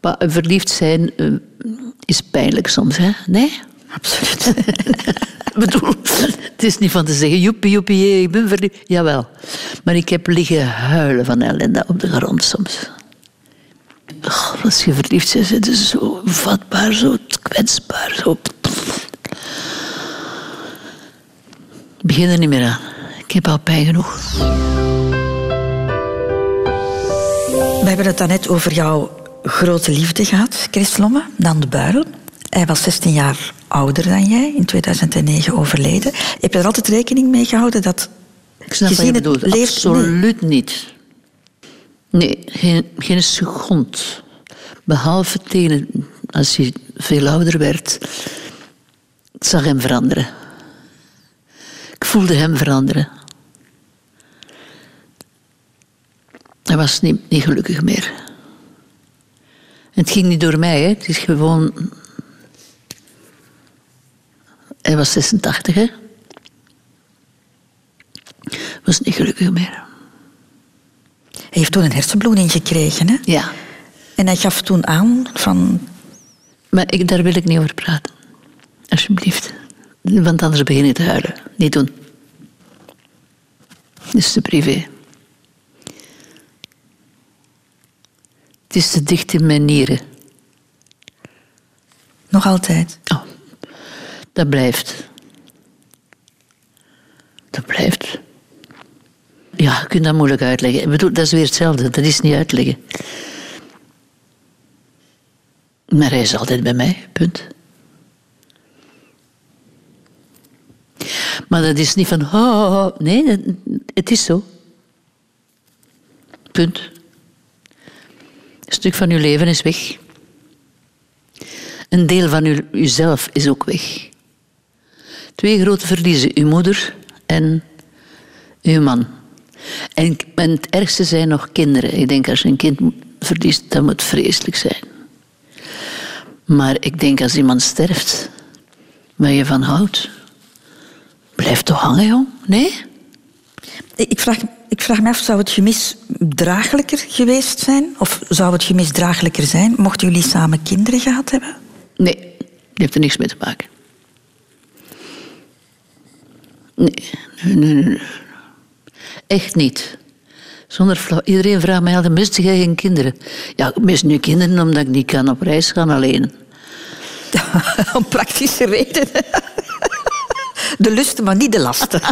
Maar verliefd zijn eh, is pijnlijk soms, hè? Nee? Absoluut. [laughs] Ik bedoel, het is niet van te zeggen, joepie, joepie, ik ben verliefd. Jawel. Maar ik heb liggen huilen van ellende op de grond soms. Als je verliefd bent, zit je zo vatbaar, zo kwetsbaar, zo... Ik begin er niet meer aan. Ik heb al pijn genoeg. We hebben het daarnet over jouw grote liefde gehad, Chris Lomme, Dan de Buil. Hij was 16 jaar ouder dan jij, in 2009 overleden. Heb je er altijd rekening mee gehouden dat... Ik snap wat je het bedoelt. Absoluut niet. Nee, geen, geen. Behalve tegen als hij veel ouder werd. Ik zag hem veranderen. Ik voelde hem veranderen. Hij was niet, niet gelukkig meer. En het ging niet door mij, hè. het is gewoon. Hij was 86, hè? was niet gelukkig meer. Hij heeft toen een hersenbloeding gekregen, hè? Ja. En hij gaf toen aan van... Maar ik, daar wil ik niet over praten. Alsjeblieft. Want anders begin ik te huilen. Niet doen. Het is te privé. Het is te dicht in mijn nieren. Nog altijd. Oh, dat blijft. Dat blijft. Ja, je kunt dat moeilijk uitleggen. Ik bedoel, dat is weer hetzelfde. Dat is niet uitleggen. Maar hij is altijd bij mij, punt. Maar dat is niet van, oh, nee, het is zo. Punt. Een stuk van uw leven is weg. Een deel van u, is ook weg. Twee grote verliezen, uw moeder en uw man. En, en het ergste zijn nog kinderen. Ik denk als je een kind verliest, dat moet vreselijk zijn. Maar ik denk als iemand sterft, waar je van houdt, blijf toch hangen, jong? Nee? Ik vraag, ik vraag me af, zou het gemis draaglijker geweest zijn? Of zou het gemis draaglijker zijn mochten jullie samen kinderen gehad hebben? Nee, die heeft er niks mee te maken. Nee, nee, nee, nee. Echt niet. Zonder. Iedereen vraagt mij altijd, mist jij geen kinderen? Ja, ik mis nu kinderen omdat ik niet kan op reis gaan alleen. [laughs] Om praktische redenen. De lusten, maar niet de lasten. [laughs]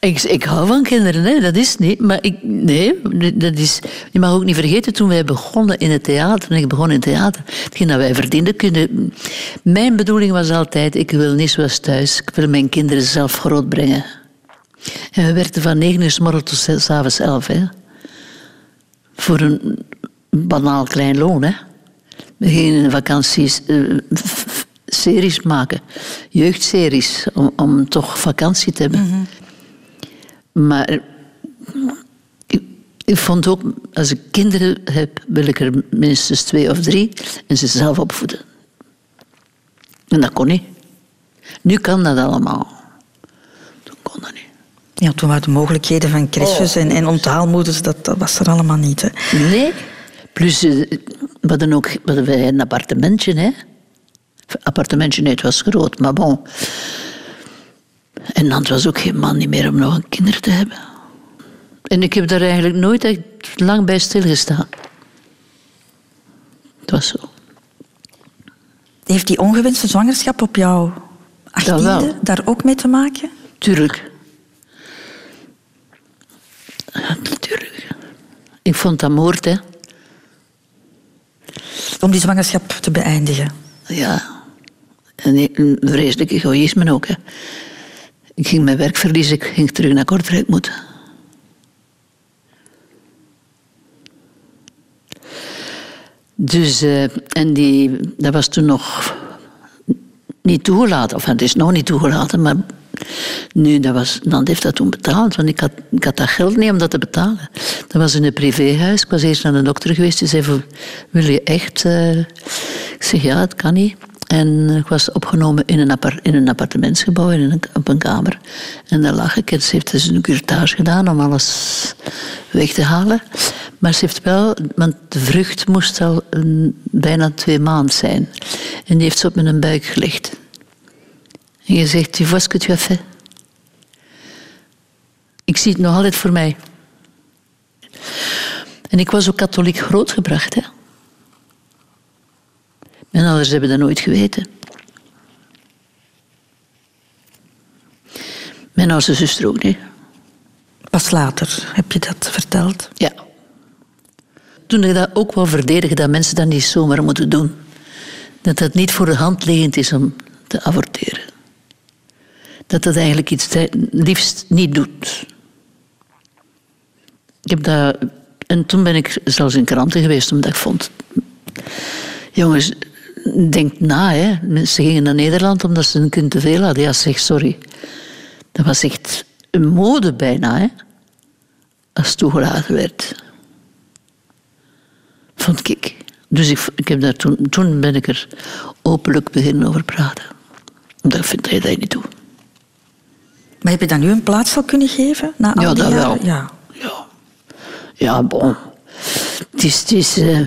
Ik, ik hou van kinderen, hè. dat is niet. Maar ik, nee, dat is, je mag ook niet vergeten, toen wij begonnen in het theater, toen ik begon in het theater, hetgeen dat wij verdienden, kunnen... Mijn bedoeling was altijd, ik wil niet zoals thuis, ik wil mijn kinderen zelf grootbrengen. En we werkten van negen uur s morgens tot s'avonds elf, hè. Voor een banaal klein loon, hè. We gingen vakanties, uh, series maken, jeugdseries, om, om toch vakantie te hebben. Mm maar ik, ik, vond ook, als ik kinderen heb, wil ik er minstens twee of drie en ze zelf opvoeden. En dat kon niet. Nu kan dat allemaal. Toen kon dat niet. Ja, toen waren de mogelijkheden van crèches en, en onthaalmoeders, dat, dat, was er allemaal niet. Hè? Nee. Plus, eh, we hadden ook we hadden een appartementje, hè. Appartementje, nee, het was groot, maar bon. En dan was ook geen man niet meer om nog een kinder te hebben. En ik heb daar eigenlijk nooit echt lang bij stilgestaan. Het was zo. Heeft die ongewenste zwangerschap op jou achttiende daar ook mee te maken? Tuurlijk. Ja, natuurlijk. Ik vond dat moord, hè. Om die zwangerschap te beëindigen? Ja. En een vreselijk egoïsme ook, hè. Ik ging mijn werk verliezen, ik ging terug naar Kortrijk moeten. Dus, uh, en die, dat was toen nog niet toegelaten. Of het is nog niet toegelaten, maar nu, dat was, dan heeft dat toen betaald. Want ik had, ik had dat geld niet om dat te betalen. Dat was in een privéhuis. Ik was eerst naar de dokter geweest. Die zei, wil je echt... Uh, ik zeg, ja, het kan niet. En ik was opgenomen in een, in een appartementsgebouw, in een, op een kamer. En daar lag ik. En ze heeft dus een curtage gedaan om alles weg te halen. Maar ze heeft wel, want de vrucht moest al een, bijna twee maanden zijn. En die heeft ze op mijn buik gelegd. En je zegt, tu vois que tu as fait? Ik zie het nog altijd voor mij. En ik was ook katholiek grootgebracht, hè. Mijn ouders hebben dat nooit geweten. Mijn oudste zuster ook niet. Pas later heb je dat verteld? Ja. Toen ik dat ook wel verdedigen, dat mensen dat niet zomaar moeten doen. Dat dat niet voor de hand liggend is om te avorteren. Dat dat eigenlijk iets liefst niet doet. Ik heb dat... En toen ben ik zelfs in kranten geweest, omdat ik vond... Jongens, denk na. Hè. Mensen gingen naar Nederland omdat ze een kind te veel hadden. Ja, zeg sorry. Dat was echt een mode bijna, hè. Als toegelaten werd. Vond ik. Dus ik, ik heb daar toen, toen ben ik er openlijk beginnen over praten. Ik vind dat je dat niet doet. Maar heb je dan nu een plaats al kunnen geven? Na ja, dat wel. Ja. ja. Ja, bon. Het is, het is uh,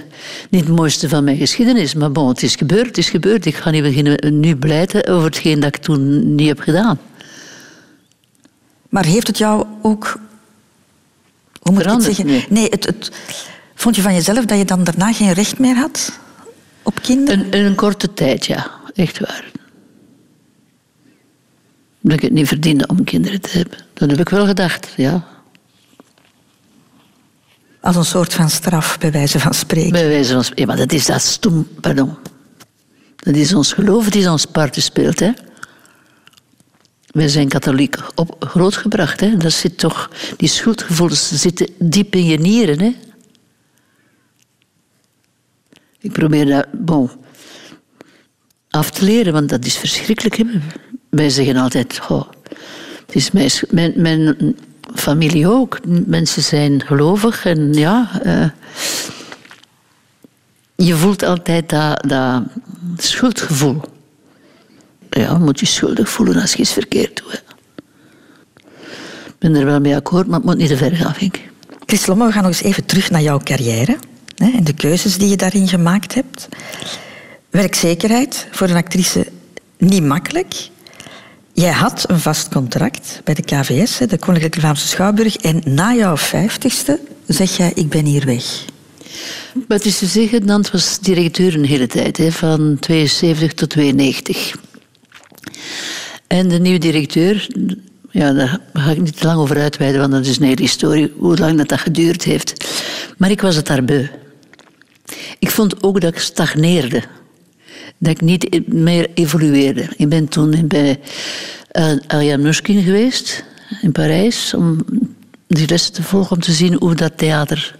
niet het mooiste van mijn geschiedenis, maar bon, het is gebeurd, het is gebeurd. Ik ga niet beginnen nu blijten over hetgeen dat ik toen niet heb gedaan. Maar heeft het jou ook... Hoe moet ik het zeggen? Nee, nee het, het, vond je van jezelf dat je dan daarna geen recht meer had op kinderen? In, in een korte tijd, ja. Echt waar. Dat ik het niet verdiende om kinderen te hebben. Dat heb ik wel gedacht, ja. Als een soort van straf, bij wijze van spreken. Bij wijze van spreken. Ja, maar dat is dat stom, pardon. Dat is ons geloof dat ons parten speelt, hè. Wij zijn katholiek op, grootgebracht, hè. Dat zit toch... Die schuldgevoelens zitten diep in je nieren, hè. Ik probeer dat, af te leren, want dat is verschrikkelijk. Hè? Wij zeggen altijd, het is mijn, mijn, mijn familie ook. Mensen zijn gelovig en ja. Uh, je voelt altijd dat, dat schuldgevoel. Ja, moet je schuldig voelen als je iets verkeerd doet. Ik ben er wel mee akkoord, maar het moet niet te ver gaan, vind ik. Chris Lomme, we gaan nog eens even terug naar jouw carrière hè, en de keuzes die je daarin gemaakt hebt. Werkzekerheid voor een actrice niet makkelijk. Jij had een vast contract bij de KVS, de Koninklijke Vlaamse Schouwburg. En na jouw vijftigste zeg jij, ik ben hier weg. Wat is te zeggen, Nant was directeur een hele tijd, hè, van 72 tot 92. En de nieuwe directeur, ja, daar ga ik niet te lang over uitweiden, want dat is een hele historie, hoe lang dat, dat geduurd heeft. Maar ik was het daar beu. Ik vond ook dat ik stagneerde. Dat ik niet meer evolueerde. Ik ben toen bij uh, Ariane Mushkin geweest, in Parijs, om die lessen te volgen, om te zien hoe dat theater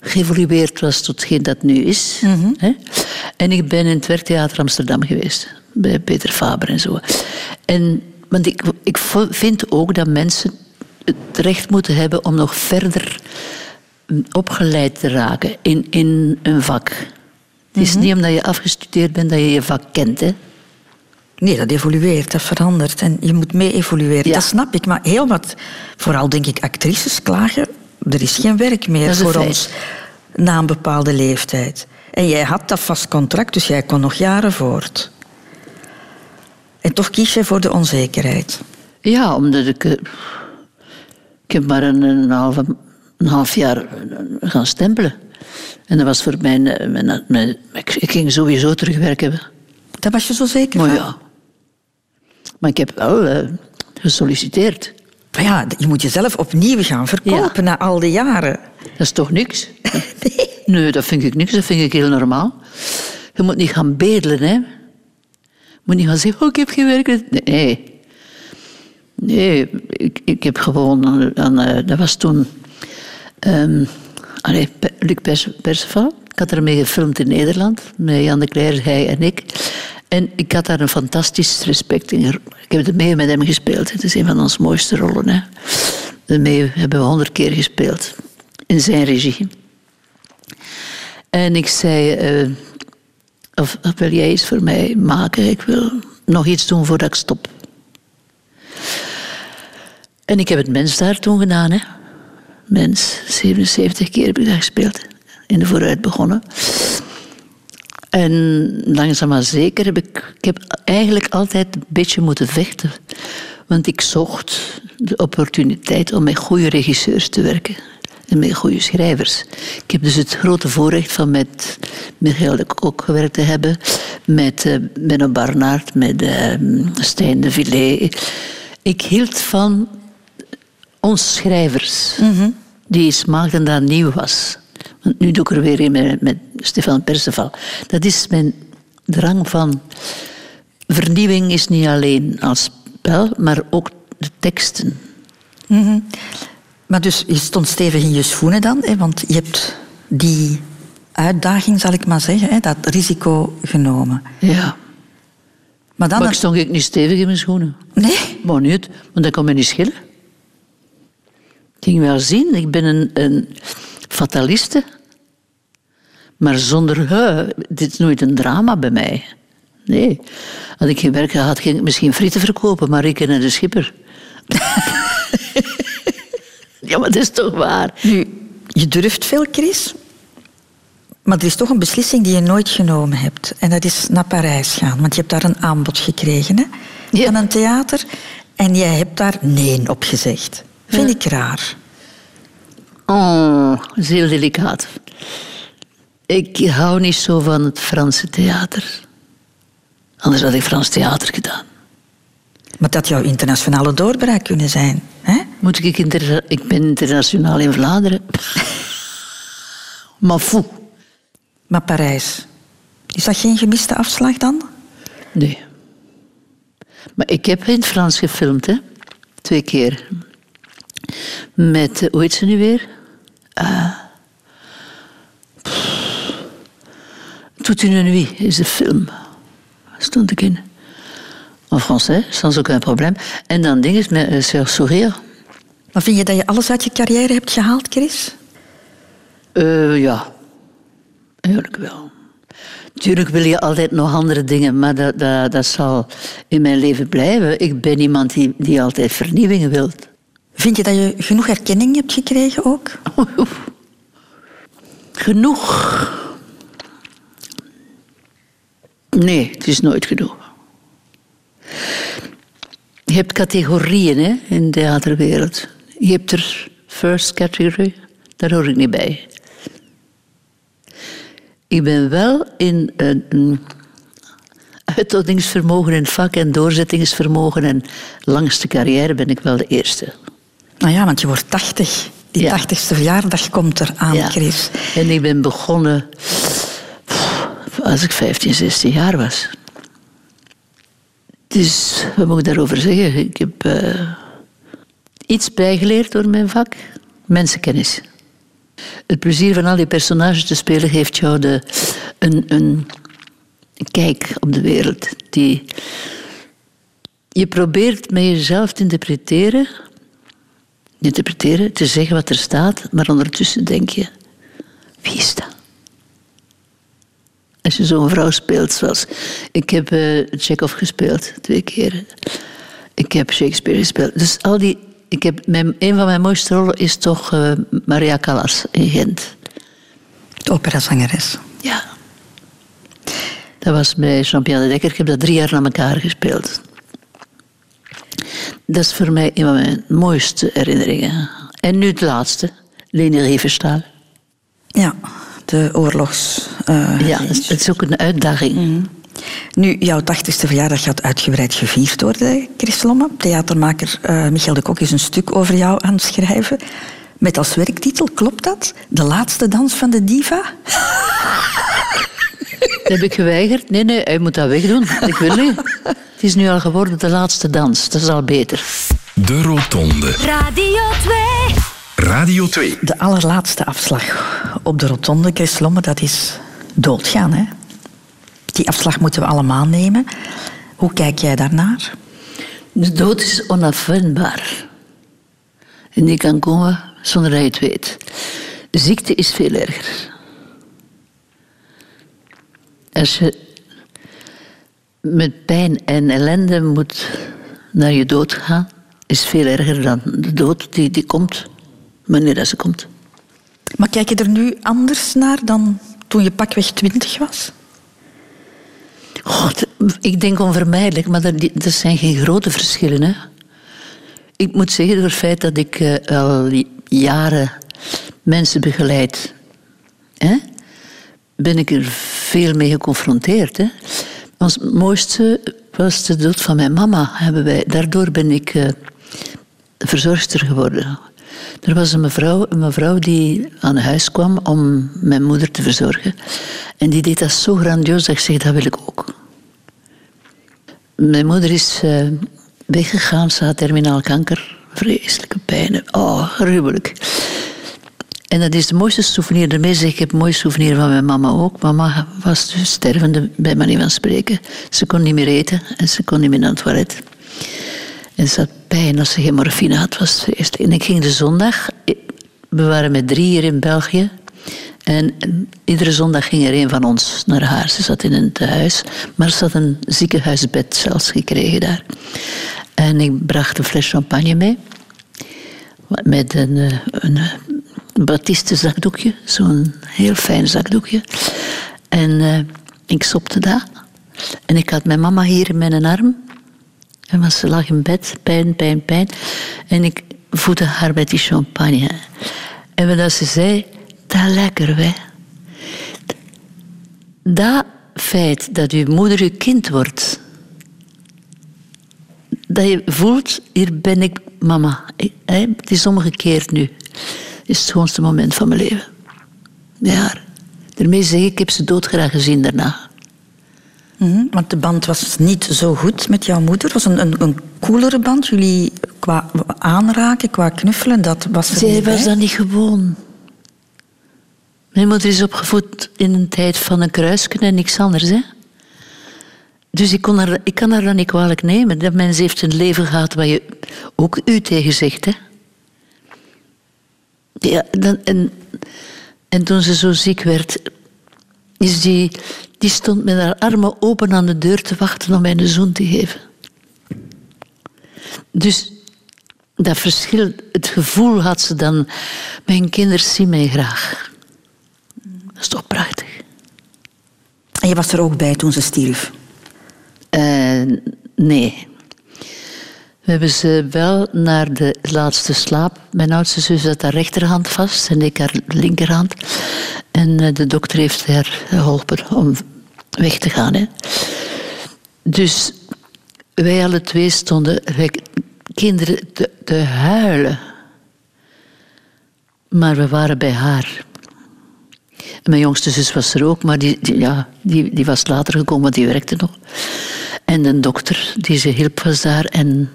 geëvolueerd was tot hetgeen dat nu is. En ik ben in het Werktheater Amsterdam geweest, bij Peter Faber en zo. En, want ik, ik vind ook dat mensen het recht moeten hebben om nog verder opgeleid te raken in, in een vak. Het is mhm. niet omdat je afgestudeerd bent dat je je vak kent. Hè? Nee, dat evolueert, dat verandert. En je moet mee evolueren. Dat snap ik. Maar heel wat, vooral denk ik, actrices klagen er is geen werk meer voor ons na een bepaalde leeftijd. En jij had dat vast contract, dus jij kon nog jaren voort. En toch kies je voor de onzekerheid. Ja, omdat ik... Eh, ik heb maar een, een, half, een half jaar eh, gaan stempelen. En dat was voor mij... Mijn, mijn, ik, ging sowieso terugwerken. Dat was je zo zeker maar ja. Maar ik heb wel uh, gesolliciteerd. Maar ja, je moet jezelf opnieuw gaan verkopen na al die jaren. Dat is toch niks? [laughs] nee. nee, dat vind ik niks. Dat vind ik heel normaal. Je moet niet gaan bedelen, hè. Je moet niet gaan zeggen, oh, ik heb gewerkt. Nee. Nee, ik, ik heb gewoon aan... Eh, dat was toen... Um, Luc. Ik had ermee gefilmd in Nederland. Met Jan de Cler, hij en ik. En ik had daar een fantastisch respect in. Ik heb er mee met hem gespeeld. Het is een van onze mooiste rollen. Hè. Daarmee hebben we honderd keer gespeeld. In zijn regie. En ik zei... Of, of, wil jij iets voor mij maken? Ik wil nog iets doen voordat ik stop. En ik heb het mens daar toen gedaan. Hè. Mens, 77 keer heb ik daar gespeeld. In de vooruit begonnen. En langzaam maar zeker heb ik, ik heb eigenlijk altijd een beetje moeten vechten. Want ik zocht de opportuniteit om met goede regisseurs te werken. En met goede schrijvers. Ik heb dus het grote voorrecht van met Michael de Kok gewerkt te hebben. Met uh, Benno Barnaert, met uh, Stijn de Villet. Ik hield van ons schrijvers. Mm Die smaakten dat nieuw was. Want nu doe ik er weer in met, met Stefan Perceval. Dat is mijn drang van... Vernieuwing is niet alleen als spel, maar ook de teksten. Mhm. Maar dus je stond stevig in je schoenen dan, hè, want je hebt die uitdaging, zal ik maar zeggen, hè, dat risico genomen. Ja. Maar, dan maar ik stond ik niet stevig in mijn schoenen. Nee? Maar niet, want dat kan me niet schillen. Ik ging wel zien, ik ben een, een fataliste. Maar zonder, hè, dit is nooit een drama bij mij. Nee. Had ik geen werk gehad, ging ik misschien frieten verkopen, maar ik en de schipper. [laughs] ja, maar dat is toch waar. Nu, je durft veel, Chris. Maar er is toch een beslissing die je nooit genomen hebt. En dat is naar Parijs gaan. Want je hebt daar een aanbod gekregen hè? Ja. van een theater. En jij hebt daar nee op gezegd. Vind ik raar. Oh, zeer delicaat. Ik hou niet zo van het Franse theater. Anders had ik Frans theater gedaan. Maar dat jouw internationale doorbraak kunnen zijn. Hè? Moet ik, inter... ik ben internationaal in Vlaanderen. maar fou. Maar Parijs, is dat geen gemiste afslag dan? Nee. Maar ik heb in het Frans gefilmd, hè. Twee keer. Met, eh, hoe heet ze nu weer? Uh, Toute une nuit is de film. Stond ik in. En français, sans aucun probleem. En dan ding is met uh, Sourire. Maar vind je dat je alles uit je carrière hebt gehaald, Chris? Uh, ja, eigenlijk wel. Tuurlijk wil je altijd nog andere dingen, maar dat, dat, dat zal in mijn leven blijven. Ik ben iemand die, die altijd vernieuwingen wil. Vind je dat je genoeg erkenning hebt gekregen ook? [laughs] Genoeg. Nee, het is nooit genoeg. Je hebt categorieën hè, in de theaterwereld. Je hebt er first category, daar hoor ik niet bij. Ik ben wel in een uithoudingsvermogen in het vak en doorzettingsvermogen en langste carrière ben ik wel de eerste. Nou ja, want je wordt 80. Die Ja. 80ste verjaardag komt er aan, Ja. Chris. En ik ben begonnen als ik 15, 16 jaar was. Dus wat moet ik daarover zeggen? Ik heb eh, iets bijgeleerd door mijn vak. Mensenkennis. Het plezier van al die personages te spelen geeft jou de, een, een kijk op de wereld. Die, je probeert met jezelf te interpreteren, interpreteren, te zeggen wat er staat, maar ondertussen denk je, wie is dat? Als je zo'n vrouw speelt zoals... Ik heb eh Chekhov gespeeld, twee keer. Ik heb Shakespeare gespeeld. Dus al die... Ik heb, mijn, een van mijn mooiste rollen is toch eh, Maria Callas in Gent. De operazangeres. Ja. Dat was bij Jean-Pierre de Dekker. Ik heb dat drie jaar na elkaar gespeeld. Dat is voor mij een van mijn mooiste herinneringen. En nu het laatste, Leni Riefenstahl. Ja, de oorlogs... eh, Ja, het is- ook een uitdaging. Nu, jouw 80ste verjaardag gaat uitgebreid gevierd worden, Chris Lomme. Theatermaker eh, Michel de Kok is een stuk over jou aan het schrijven. Met als werktitel, klopt dat? De laatste dans van de diva? [laughs] Dat [laughs] heb ik geweigerd. Nee, nee, hij moet dat wegdoen. Ik wil niet. Het is nu al geworden de laatste dans. Dat is al beter. De Rotonde. Radio 2. Radio 2. De allerlaatste afslag op de rotonde, Chris Lomme, dat is doodgaan. Hè? Die afslag moeten we allemaal nemen. Hoe kijk jij daarnaar? De dood is onafwendbaar. En die kan komen zonder dat je het weet. De ziekte is veel erger. Als je met pijn en ellende moet naar je dood gaan, is veel erger dan de dood die, die komt, wanneer dat ze komt. Maar kijk je er nu anders naar dan toen je pakweg twintig was? God, ik denk onvermijdelijk, maar dat, dat zijn geen grote verschillen. Hè? Ik moet zeggen, door het feit dat ik eh, al jaren mensen begeleid, hè, ben ik er veel mee geconfronteerd. Hè? Ons mooiste was de dood van mijn mama. Hebben wij. Daardoor ben ik eh, verzorgster geworden. Er was een mevrouw, een mevrouw die aan huis kwam om mijn moeder te verzorgen. En die deed dat zo grandioos dat ik zeg, dat wil ik ook. Mijn moeder is eh, weggegaan, ze had terminaal kanker. Vreselijke pijnen. Oh, gruwelijk. En dat is de mooiste souvenir. Ik, heb een mooi souvenir van mijn mama ook. Mama was dus stervende, bij manier van spreken. Ze kon niet meer eten en ze kon niet meer naar het toilet. En ze had pijn als ze geen morfine had. Was vreselijk. En ik ging de zondag... We waren met drie hier in België. En iedere zondag ging er een van ons naar haar. Ze zat in een tehuis, maar ze had een ziekenhuisbed zelfs gekregen daar. En ik bracht een fles champagne mee. Met een, eh, een, eh, batiste zakdoekje. Zo'n heel fijn zakdoekje. En eh, ik sopte dat. En ik had mijn mama hier in mijn arm. En was ze lag in bed, pijn, pijn, pijn. En ik voedde haar met die champagne. En wat ze zei, dat lekker, hè. Dat feit dat uw moeder uw kind wordt, dat je voelt, hier ben ik mama. Het is omgekeerd nu. Is het schoonste moment van mijn leven. Ja, daarmee zeg ik, ik heb ze doodgraag gezien daarna. Mhm, Want de band was niet zo goed met jouw moeder. Het was een, een, een coolere band. Jullie qua aanraken, qua knuffelen, dat was er Zij niet was dat niet gewoon. Mijn moeder is opgevoed in een tijd van een kruisken en niks anders. Hè? Dus ik, kon haar, ik kan haar dat niet kwalijk nemen. Dat mens heeft een leven gehad waar je ook u tegen zegt. Hè? Ja, dan, en, en toen ze zo ziek werd, is die, die stond met haar armen open aan de deur te wachten om mij een zoen te geven. Dus dat verschil, het gevoel had ze dan, mijn kinderen zien mij graag. Dat is toch prachtig. En je was er ook bij toen ze stierf. Eh, nee. We hebben ze wel naar de laatste slaap. Mijn oudste zus had haar rechterhand vast en ik haar linkerhand. En eh, de dokter heeft haar geholpen om weg te gaan. Hè. Dus wij alle twee stonden, kinderen, te, huilen. Maar we waren bij haar. Mijn jongste zus was er ook, maar die, die, ja, die, die was later gekomen, want die werkte nog. En de dokter die ze hielp was daar. En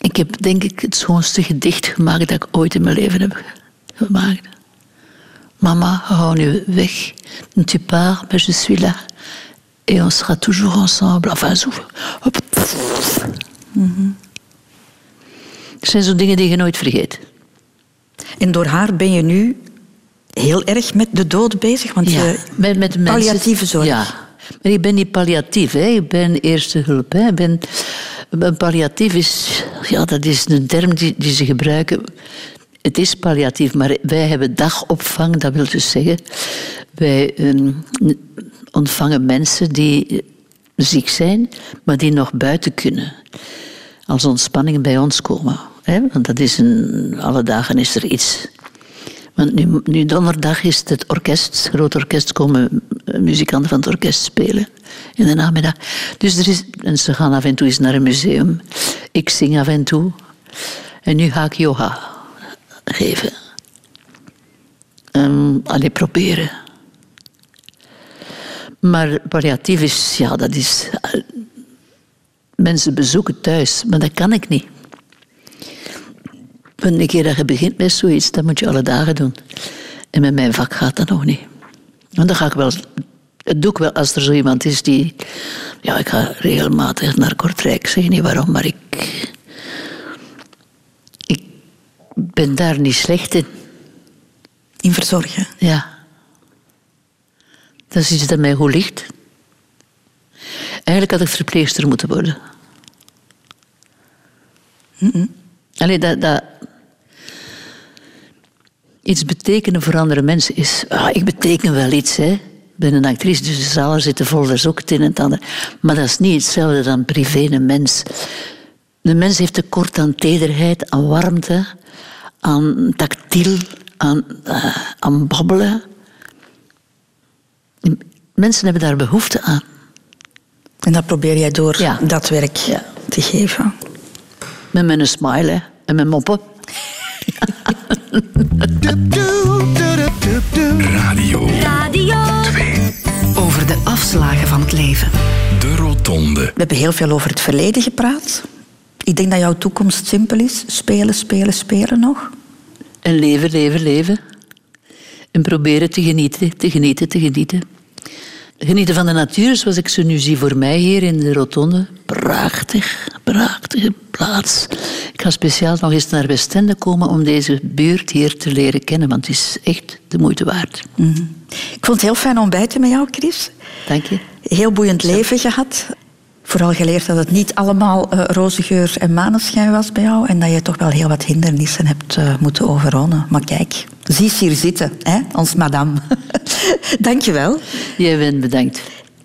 ik heb denk ik het schoonste gedicht gemaakt dat ik ooit in mijn leven heb gemaakt. Mama, hou nu weg. Tu pars, mais je suis là. Et on sera toujours ensemble. Enfin, zo. Mm Er zijn zo dingen die je nooit vergeet. En door haar ben je nu heel erg met de dood bezig? Want Ja, je, met, met mensen- palliatieve zorg. Ja, maar ik ben niet palliatief. Hè. Ik ben eerste hulp. Hè. Ben, een palliatief is, ja, dat is een term die, die ze gebruiken. Het is palliatief, maar wij hebben dagopvang. Dat wil dus zeggen, wij ehm, ontvangen mensen die ziek zijn, maar die nog buiten kunnen. Als ontspanning bij ons komen. Hè. Want dat is een, alle dagen is er iets. Want nu, donderdag is het, het orkest, het groot orkest, komen eh, muzikanten van het orkest spelen in de namiddag. Dus er is, en ze gaan af en toe eens naar een museum. Ik zing af en toe. En nu ga ik yoga geven. Um, allee, proberen. Maar palliatief is, ja, dat is... eh, mensen bezoeken thuis, maar dat kan ik niet. Want een keer dat je begint met zoiets, dat moet je alle dagen doen. En met mijn vak gaat dat nog niet. Want dan ga ik wel... Het doe ik wel als er zo iemand is die... Ja, ik ga regelmatig naar Kortrijk. Ik zeg niet waarom, maar ik... Ik ben daar niet slecht in. In verzorgen. Ja. Dat is iets dat mij goed ligt. Eigenlijk had ik verpleegster moeten worden. Allee, dat, dat... Iets betekenen voor andere mensen is... Ah, ik beteken wel iets, hè. Ik ben een actrice, dus de zalen zitten vol, dat is ook het een en het ander. Maar dat is niet hetzelfde dan privé, een mens. De mens heeft tekort aan tederheid, aan warmte, aan tactiel, aan, eh, aan babbelen. Mensen hebben daar behoefte aan. En dat probeer jij door Ja. dat werk te geven. Met mijn smile hè, en mijn moppen. Radio Radio Over de afslagen van het leven. De Rotonde. We hebben heel veel over het verleden gepraat. Ik denk dat jouw toekomst simpel is. Spelen, spelen, spelen nog. En leven, leven, leven. En proberen te genieten, te genieten, te genieten. Genieten van de natuur, zoals ik ze nu zie voor mij hier in de Rotonde. Prachtig, prachtige plaats. Ik ga speciaal nog eens naar Westende komen om deze buurt hier te leren kennen, want het is echt de moeite waard. Ik vond het heel fijn ontbijten met jou, Chris. Dank je. Heel boeiend leven gehad. Vooral geleerd dat het niet allemaal eh, roze geur en maneschijn was bij jou. En dat je toch wel heel wat hindernissen hebt eh, moeten overwonnen. Maar kijk, zie hier zitten, hè, ons madame. [laughs] Dank je wel. Jij bent bedankt.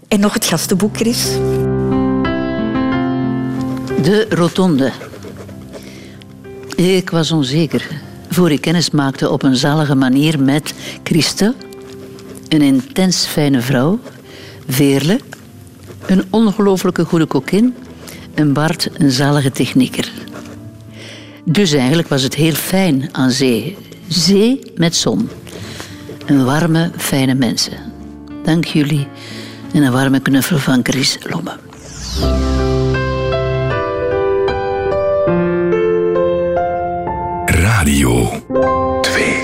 En nog het gastenboek, Chris. De Rotonde. Ik was onzeker voor ik kennis maakte op een zalige manier met Christel, een intens fijne vrouw, Veerle, een ongelooflijke goede kokin en Bart een zalige technieker. Dus eigenlijk was het heel fijn aan zee. Zee met zon. En warme, fijne mensen. Dank jullie en een warme knuffel van Chris Lomme. Radio 2